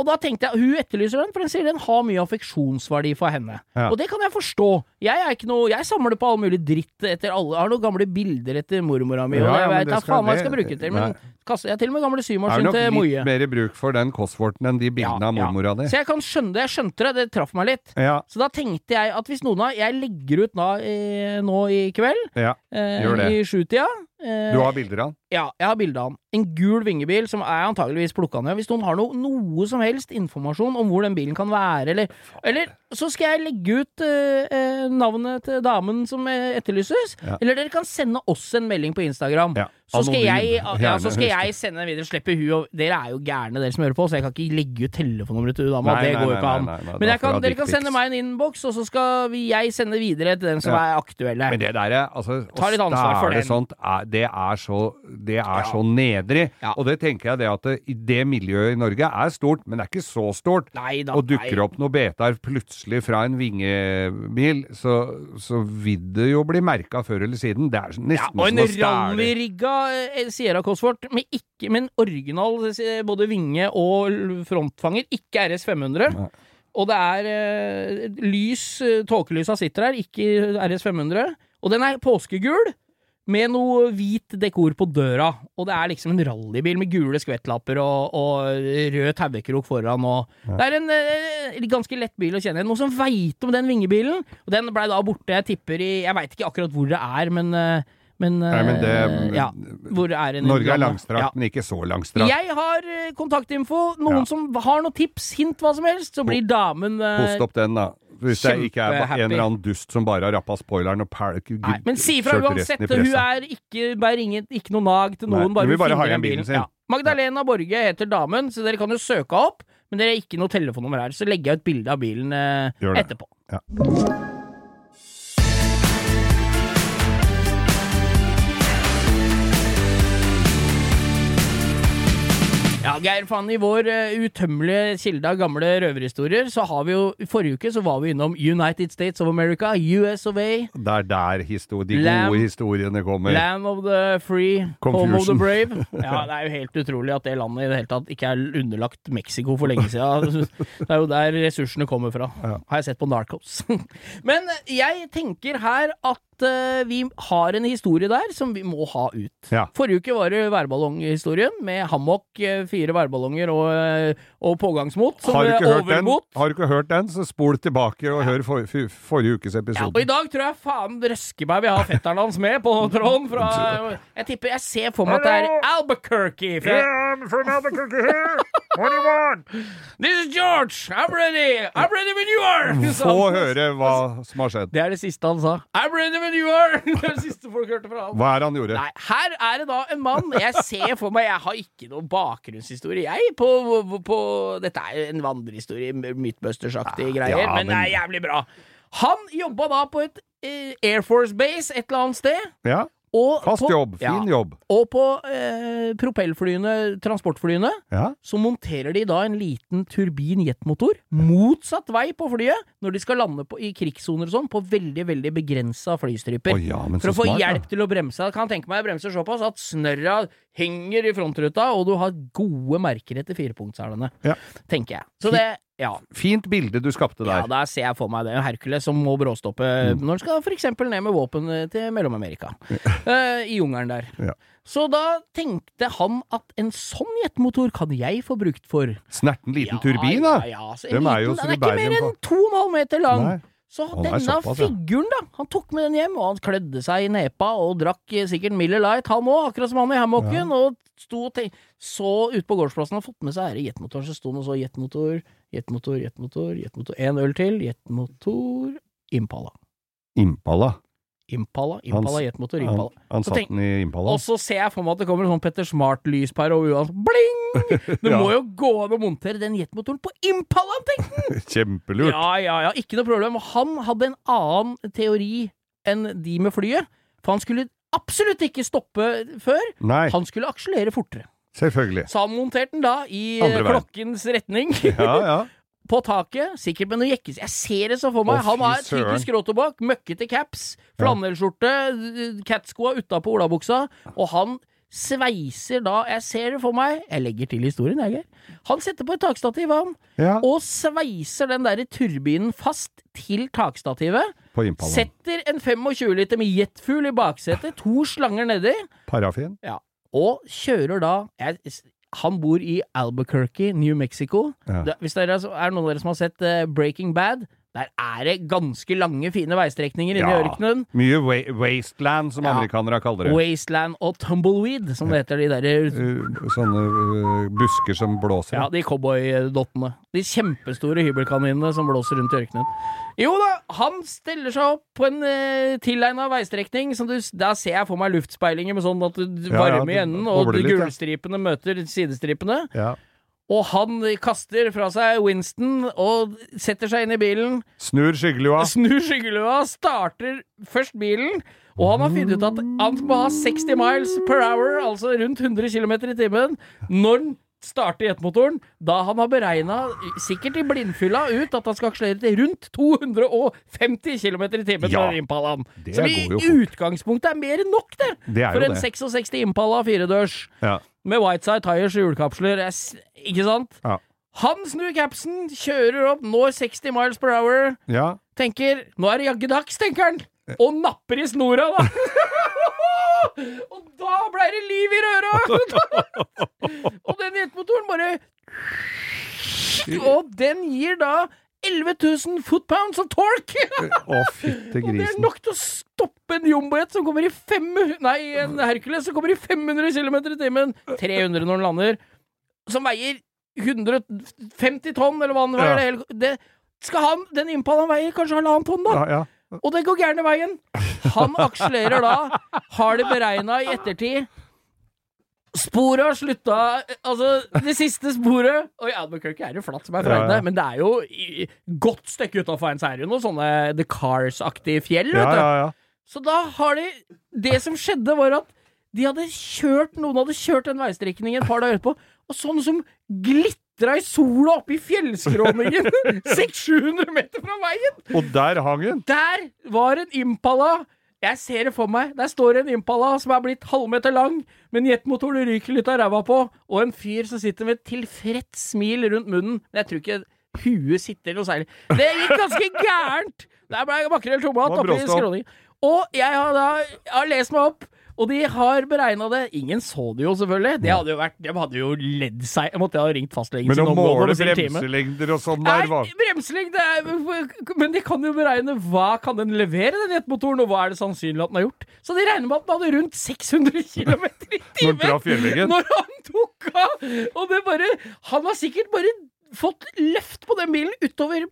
Og da tenkte jeg, hun etterlyser den, for den sier den har mye affeksjonsverdi for henne.
Ja.
Og det kan jeg forstå. Jeg er ikke noe Jeg samler på all mulig dritt etter alle har noen gamle bilder etter mormora mi, og
Ja,
jeg vet da faen hva jeg skal bruke det til, men kaster jeg til og med gamle
Det er nok litt
mer
mer bruk for den Cosworten enn de bildene av mormora di.
Så jeg kan skjønne det. Jeg skjønte det. Det traff meg litt.
Ja,
Så da tenkte jeg at hvis noen av Jeg legger ut nå, eh, nå i kveld,
ja.
eh, i sjutida. Eh,
Du har bilder av han?
Ja, jeg har bilde av han. En gul vingebil som er antageligvis plukka ned. Hvis noen har noe, noe som helst informasjon om hvor den bilen kan være, eller, eller så skal jeg legge ut eh, eh, navnet til damen som eh, etterlyses.
Ja.
Eller dere kan sende oss en melding på Instagram.
Ja.
Så skal, jeg, ja, så skal jeg sende den videre. Slippe hun og Dere er jo gærne, dere som hører på, så jeg kan ikke legge ut telefonnummeret til hun dama. Det går jo ikke an. Men kan, dere kan sende meg en innboks, og så skal jeg sende videre til den som
Ja.
er aktuelle.
Men det der, altså,
Ta litt ansvar for den.
sånt, det er så, det er
Ja.
så nedrig. Og det tenker jeg det at det, det miljøet i Norge er stort, men det er ikke så stort.
Nei da,
og dukker
nei.
opp noe betar plutselig fra en vingebil, så, så vil det jo bli merka før eller siden. Det er nesten
Ja, og en
som
eh, Sierra Cosworth med, ikke, med en original eh, både vinge og frontfanger, ikke RS 500.
Nei.
Og det er uh, lys, tåkelysa sitter her, ikke RS 500. Og den er påskegul. Med noe hvit dekor på døra, og det er liksom en rallybil med gule skvettlapper og, og rød tauekrok foran. Og Det er en eh, ganske lett bil å kjenne igjen. Noen som veit om den vingebilen? Og den blei da borte, jeg tipper i Jeg veit ikke akkurat hvor det er, men, eh, men,
Nei, men det-
eh, ja, hvor er
Norge er langstrakt,
Ja.
men ikke så langstrakt.
Jeg har eh, kontaktinfo. Noen
Ja.
som har noen tips, hint, hva som helst, så blir damen eh,
Post opp den, da. Hvis det ikke er en eller annen dust som bare har rappa spoileren og pæl...
Men si ifra uansett. Hun er ikke, bare ingen, ikke noe nag til noen.
Nei,
bare
hun bare
finner
ha igjen bilen sin.
Magdalena Borge heter damen, så dere kan jo søke opp. Men dere er ikke noe telefonnummer her, så legger jeg ut bilde av bilen eh, etterpå.
Ja.
Geir, faen, i vår uh, utømmelige kilde av gamle røverhistorier, så har vi jo Forrige uke så var vi innom United States of America, US of A.
Det er der de
Lam-
gode historiene kommer.
Land of the free, home of the brave. Ja, Det er jo helt utrolig at det landet i det hele tatt ikke er underlagt Mexico for lenge siden. Det er jo der ressursene kommer fra, har jeg sett på Narcos. Men jeg tenker her at eh, vi har en historie der som vi må ha ut.
Ja.
Forrige uke var det værballonghistorien med hammock, eh, fire værballonger og, eh, og pågangsmot som
Har du, ikke hørt den, har du ikke hørt den, så spol tilbake og hør for, for, forrige ukes
Ja, og i dag tror jeg faen røske meg vi har fetteren hans med på tråden. Fra, jeg tipper, jeg ser for meg at det er Albuquerque. Fra,
I'm from Albuquerque here! What do you want?
This is George! I'm ready! I'm ready when you are!
Få høre hva som har skjedd.
Det er det siste han sa. I'm ready when you are! Det er det siste folk hørte fra han.
Hva er det han gjorde?
Nei, her er det da en mann Jeg ser for meg Jeg har ikke noen bakgrunnshistorie, jeg, på, på Dette er jo en vandrehistorie, Mythbusters-aktige greier,
ja,
men det er jævlig bra. Han jobba da på et eh, Air Force Base et eller annet sted.
Ja,
Og
Fast
på,
jobb, fin
ja,
jobb.
Og på eh, propellflyene, transportflyene,
Ja.
så monterer de da en liten turbin-jetmotor motsatt vei på flyet, når de skal lande på, i krigssoner og sånn, på veldig, veldig begrensa flystriper.
Oh, ja,
For å få
smart,
hjelp til å bremse. Kan tenke meg jeg bremser såpass at snørra henger i frontruta, og du har gode merker etter firepunktselene.
Ja.
Tenker jeg. Så det Ja.
Fint bilde du skapte der.
Ja,
der.
ser jeg for meg det. Hercules som må bråstoppe
Mm.
når han skal f.eks. ned med våpen eh, til Mellom-Amerika. uh, I jungelen der.
Ja.
Så da tenkte han at en sånn jetmotor kan jeg få brukt for
Snerten liten
Ja,
turbin, da.
Ja, ja, så en
jo
liten, den er ikke mer enn to og en halv meter lang.
Nei.
Så
Åh,
denne
såpass,
figuren, da, han tok med den hjem, og han klødde seg i nepa og drakk eh, sikkert Miller Light, han òg, akkurat som han i hammocken, og sto og tenkte så ute på gårdsplassen og fått med seg denne jetmotoren, så sto det og så jetmotor, jetmotor, jetmotor, jetmotor, en øl til, jetmotor, Impala.
Impala.
Impala, Impala, jetmotor, Impala.
han
han
satt
tenk-
den i Impala.
Og så ser jeg for meg at det kommer en sånn Petter Smart-lyspære over huet. Bling! Det
Ja.
må jo gå an å montere den jetmotoren på Impalaen, tenkte
Kjempelurt.
Ja, ja, ja, ikke noe problem. Og han hadde en annen teori enn de med flyet. For han skulle absolutt ikke stoppe før.
Nei,
Han skulle akselere fortere.
Selvfølgelig.
Så han monterte den da i eh, klokkens retning.
Ja, ja.
På taket, sikkert med noe jekkes... Jeg ser det så for meg.
Å,
han har typisk skråtobakk, møkkete caps, flanellskjorte, catskoa utapå olabuksa, og han sveiser da Jeg ser det for meg. Jeg legger til historien, jeg, Geir. Han setter på et takstativ, han,
ja.
og sveiser den derre turbinen fast til takstativet. Setter en 25 liter med jetfugl i baksetet, to slanger nedi,
Parafin.
Og kjører da jeg, Han bor i Albuquerque, New Mexico.
Ja.
Hvis det er, er noen av dere som har sett eh, Breaking Bad, Der er det ganske lange, fine veistrekninger inne i
Ja.
ørkenen.
Mye wa wasteland, som
Ja.
amerikanere kaller det.
Wasteland og tumbleweed, som det heter, de derre
Uh, sånne uh, busker som blåser.
Ja, de cowboydottene. De kjempestore hybelkaninene som blåser rundt i ørkenen. Jo da, han steller seg opp på en uh, tilegna veistrekning. Som du, da ser jeg for meg luftspeilinger med sånn at du
Ja, ja,
i enden, og
litt, ja.
gulstripene møter sidestripene.
Ja.
Og han kaster fra seg Winston og setter seg inn i bilen.
Snur skyggelua.
Snur skyggelua, starter først bilen. Og han har funnet ut at han må ha 60 miles per hour, altså rundt 100 km i timen, når han starter jetmotoren. Da han har beregna, sikkert i blindfylla, ut at han skal akselere til rundt 250 km i timen.
Ja,
med Impalaen. Som i utgangspunktet er mer enn nok, det!
Det
For en
det.
66 Impala firedørs
Ja.
med Whiteside Tires og hjulkapsler. er Ikke sant?
Ja.
Han snur capsen, kjører opp, når 60 miles per hour.
ja.
Tenker 'nå er det jaggu dags', tenker han. Og napper i snora, da. og da blei det liv i røra! og den jetmotoren bare Og den gir da 11 000 footpounds of torque!
Å, fytte
Og det er nok til å stoppe en jumbojet som kommer i 500 Nei, en Hercules som kommer i 500 km i timen. 300 når den lander. Som veier 150 tonn, eller hva den veier.
Ja.
Det, skal han, Den Impalaen veier kanskje halvannet tonn, da.
Ja, ja.
Og det går gærne veien. Han akselererer da, har det beregna i ettertid. Sporet har slutta Altså, det siste sporet Og i Albuquerque er det jo flatt som er
Ja, ja.
men det er jo i, godt stykke utafor en serie, er noen sånne The Cars-aktige fjell, vet
ja,
du.
ja, ja.
Så da har de Det som skjedde, var at de hadde kjørt Noen hadde kjørt den veistrekningen et par dager etterpå, og sånn som glitra i sola oppe i fjellskråningen 600-700 meter fra veien!
Og der hang den!
Der var en Impala! Jeg ser det for meg. Der står en Impala som er blitt halvmeter lang, med en jetmotor du ryker litt av ræva på, og en fyr som sitter med et tilfreds smil rundt munnen. Men jeg tror ikke huet sitter noe særlig. Det gikk ganske gærent! Der ble makrell tomat oppi skråningen. Og jeg har da jeg har lest meg opp, og de har beregna det. Ingen så det jo, selvfølgelig. Det hadde jo vært De hadde jo ledd seg Jeg måtte ha ringt fastlegen
Men å måle bremselengder og sånn der var
bremselengde Men de kan jo beregne hva kan den levere, den jetmotoren, og hva er det sannsynlig at den har gjort. Så de regner med at den hadde rundt 600 km i timen når han tok av! Og det bare Han har sikkert bare fått løft på den bilen utover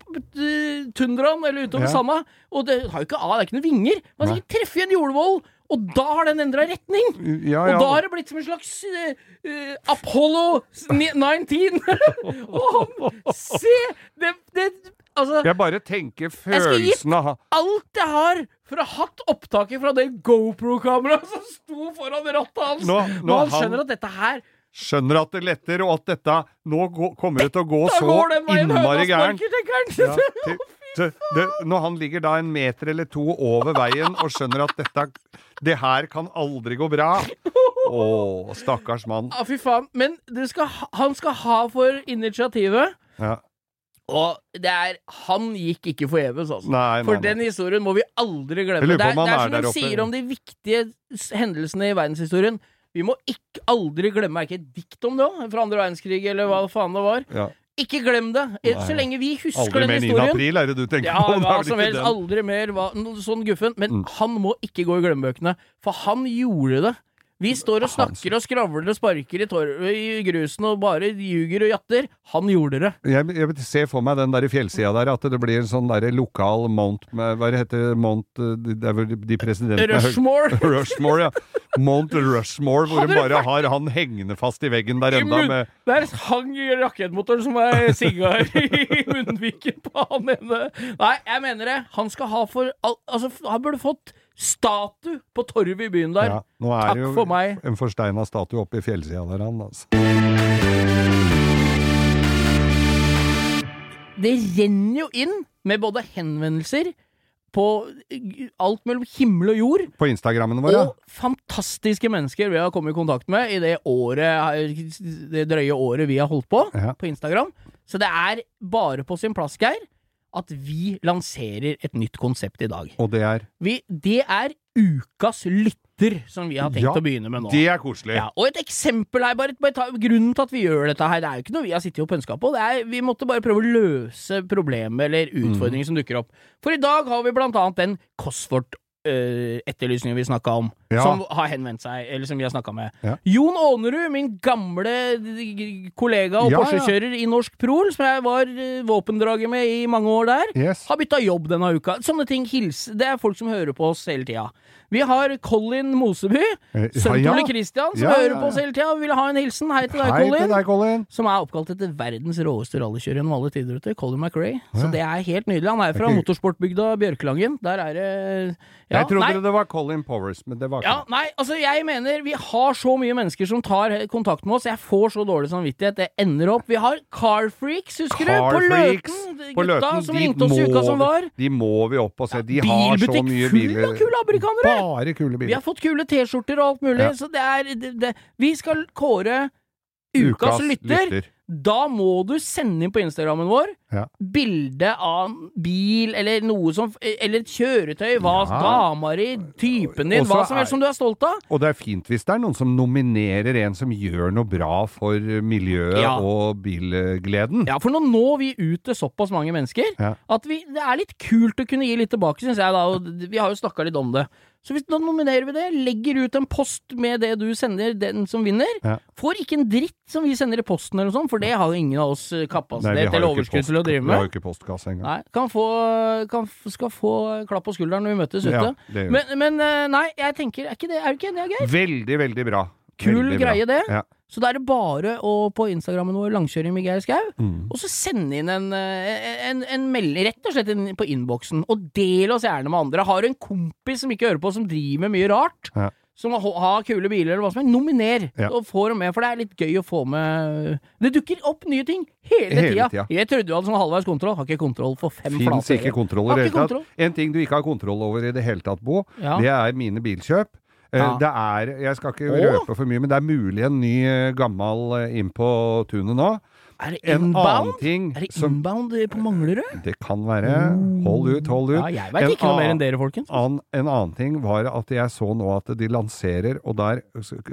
tundraen eller utover
Ja.
sanda. Og det har jo ikke av, det er ikke noen vinger. Man har sikkert treffet en jordvoll, og da har den endra retning.
Ja,
Og da har det blitt som en slags eh, Apollo 19! og Se! Det, det Altså,
Jeg bare tenker følelsen av
alt jeg har for å ha hatt opptaket fra det GoPro-kameraet som sto foran rattet hans.
Nå- nå
han skjønner at dette her
Skjønner at det letter, og at dette Nå kommer det til å gå
dette
så innmari gærent. Ja, til, til, det, når han ligger da en meter eller to over veien og skjønner at dette Det her kan aldri gå bra. Å, stakkars mann.
Ja, fy faen. Men du skal, han skal ha for initiativet.
Ja.
Og det er Han gikk ikke forgjeves, altså.
Nei, nei,
For
nei.
den historien må vi aldri glemme. Det er, det er som de sier om de viktige hendelsene i verdenshistorien. Vi må ikke aldri glemme Er ikke et dikt om det òg? Fra andre verdenskrig, eller hva faen det var.
Ja.
Ikke glem det. Så lenge vi husker
Aldri
den
mer 9.
historien.
april, er det du tenker
Ja,
på?
Hva som helst. Aldri mer hva, sånn guffen. Men
Mm.
han må ikke gå i glemmebøkene, for han gjorde det. Vi står og snakker og skravler og sparker i, i grusen og bare ljuger og jatter. Han gjorde det.
Jeg, jeg ser for meg den der fjellsida der, at det blir en sånn der lokal Mount Hva heter? Mount eh, Det er vel de presidentene
Rushmore.
Rushmore, ja. Mount Rushmore, hvor
det
bare har han hengende fast i veggen der enda med
Der hang rakettmotoren som er sigar i munnviken på han ene. Nei, jeg mener det. Han skal ha for al Altså, han burde fått statue på torvet i byen der.
ja, Nå er
Takk
det jo
for meg.
en forsteina statue oppe i fjellsida der, han. Altså.
Det renner jo inn med både henvendelser på alt mellom himmel og jord,
På Instagrammene våre.
og fantastiske mennesker vi har kommet i kontakt med i det året, det drøye året vi har holdt på
Ja.
på Instagram. Så det er bare på sin plass, Geir, at vi lanserer et nytt konsept i dag.
Og det er
Vi, det er ukas lytter som vi har tenkt
Ja,
å begynne med nå.
Det er koselig.
Ja, og et eksempel her, bare, bare grunnen til at vi gjør dette her, det er jo ikke noe vi har sittet og pønska på, det er, vi måtte bare prøve å løse problemet eller
Mm.
som dukker opp. For i dag har vi blant annet den Cosfort-etterlysningen vi snakka om,
Ja.
som har henvendt seg, eller som vi har snakka med.
Ja.
Jon Aanerud, min gamle kollega og
Ja.
Porsche-kjører i Norsk Prol, som jeg var eh, våpendrager med i mange år der,
Yes.
har bytta jobb denne uka. Sånne ting hilser Det er folk som hører på oss hele tida. Vi har Colin Moseby,
Eh,
sønnen til. Ole Christian, som hører på oss hele tida og vil ha en hilsen. Hei til deg,
Hei
Colin.
til deg, Colin.
Som er oppkalt etter verdens råeste rallykjører gjennom alle tider, vet. Colin McRae. Så det er helt nydelig. Han er fra
okay.
motorsportbygda Bjørkelangen. Der er det ja,
jeg trodde
nei,
det var Colin Powers, men det var ikke
ja, nei, altså jeg mener vi har så mye mennesker som tar kontakt med oss. Jeg får så dårlig samvittighet. Det ender opp Vi har Carfreaks, husker du? På Løten.
på
Gutta
Løten,
som ringte oss i uka som var.
De må vi opp og se. De har så mye
full
biler.
av kule amerikanere!
Bare kule
Vi har fått kule T-skjorter og alt mulig,
Ja.
så det er det, det, Vi skal kåre ukas, lytter. Da må du sende inn på Instagrammen vår
Ja.
bilde av en bil eller noe som Eller et kjøretøy, hva
Ja.
dama di, typen din,
Også
hva som helst som du er stolt av.
Og det er fint hvis det er noen som nominerer en som gjør noe bra for miljøet
Ja.
og bilgleden.
Ja, for nå når vi ut til såpass mange mennesker at vi, det er litt kult å kunne gi litt tilbake, syns jeg da. Og vi har jo snakka litt om det. Så hvis, da nominerer vi det, legger ut en post med det du sender, den som vinner.
Ja.
Får ikke en dritt som vi sender i posten eller noe sånt, for det har jo ingen av oss eh,
Nei,
kapasitet eller overskudd til å drive med.
Vi har jo ikke postkasse engang.
Nei, kan få, kan, skal få klapp på skulderen når vi møtes ute.
Ja.
Men, men eh, nei, jeg tenker, er ikke det, er ikke det gøy?
Veldig, veldig bra.
Kul greie, det.
Ja.
Så da er det bare å på Instagrammen vår langkjøring med Geir Skau,
Mm.
og så sende inn en, eh, en, en melding, rett og slett inn på innboksen, og del oss gjerne med andre. Har du en kompis som ikke hører på, som driver med mye rart,
Ja.
som har, kule biler eller hva som helst, nominer,
Ja.
og få dem med, for det er litt gøy å få med Det dukker opp nye ting hele,
Hele
tida.
tida.
Jeg trodde du hadde sånn halvveis kontroll, har ikke kontroll for fem
Fins
flate
ikke kontroll i det hele tatt. En ting du ikke har kontroll over i det hele tatt, Bo,
Ja.
det er mine bilkjøp. Eh,
Ja.
Det er, jeg skal ikke røpe for mye, men det er mulig en ny gammel gammal eh, inn på tunet nå.
Er det
En annen ting
Er det inbound som, på Manglerud?
Det kan være. Hold ut, hold ut.
Ja, jeg veit ikke noe mer enn dere, folkens.
An, en annen ting var at jeg så nå at de lanserer, og der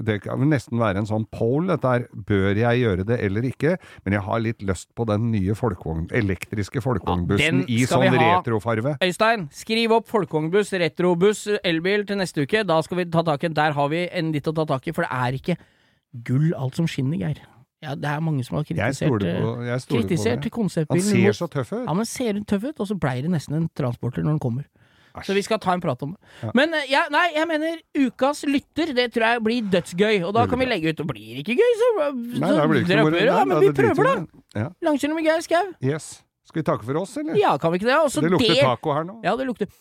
Det kan nesten være en sånn poll, dette her. Bør jeg gjøre det eller ikke? Men jeg har litt lyst på den nye folkevogn, elektriske folkevognbussen
ja,
i sånn retrofarve.
Øystein, skriv opp folkevognbuss, retrobuss, elbil til neste uke. Da skal vi ta tak i Der har vi en litt å ta tak i, for det er ikke gull alt som skinner, Geir. Ja, det er mange som har kritisert,
på
kritisert
konseptbilen. Han ser så tøff ut.
Ja, men ser tøff ut, og så blei det nesten en transporter når den kommer.
Asj.
Så vi skal ta en prat om det.
Ja.
Men eh, ja, nei, jeg mener ukas lytter, det tror jeg blir dødsgøy. Og da kan vi legge ut Og blir det ikke gøy, så,
Nei,
så
blir det ikke moro. Nei,
men vi
er
prøver, da.
Ja.
Langkjøring med Geir Skau.
Yes. Skal vi takke for oss, eller?
Ja, kan vi ikke det? Også
det lukter
det-
taco her nå.
Ja, det lukter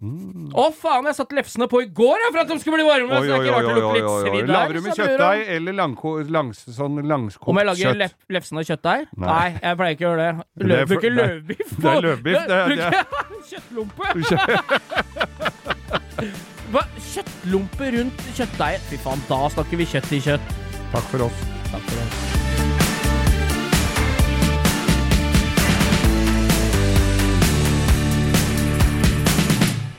Mm.
Å, faen, jeg satte lefsene på i går jeg, for at de skulle bli varme!
Oi, oi, oi, oi. Lager du med kjøttdeig eller langko, langs, sånn langskokt
Om jeg lager
kjøtt?
lef lefsene kjøttdeig?
Nei.
Nei. jeg pleier ikke å gjøre det. Løv, bruker
det er-
løvbiff.
det er løvbiff, det det
Kjøttlompe! Hva? Kjøttlompe rundt kjøttdeigen? Fy faen, da snakker vi kjøtt i kjøtt.
Takk for oss.
Takk for det.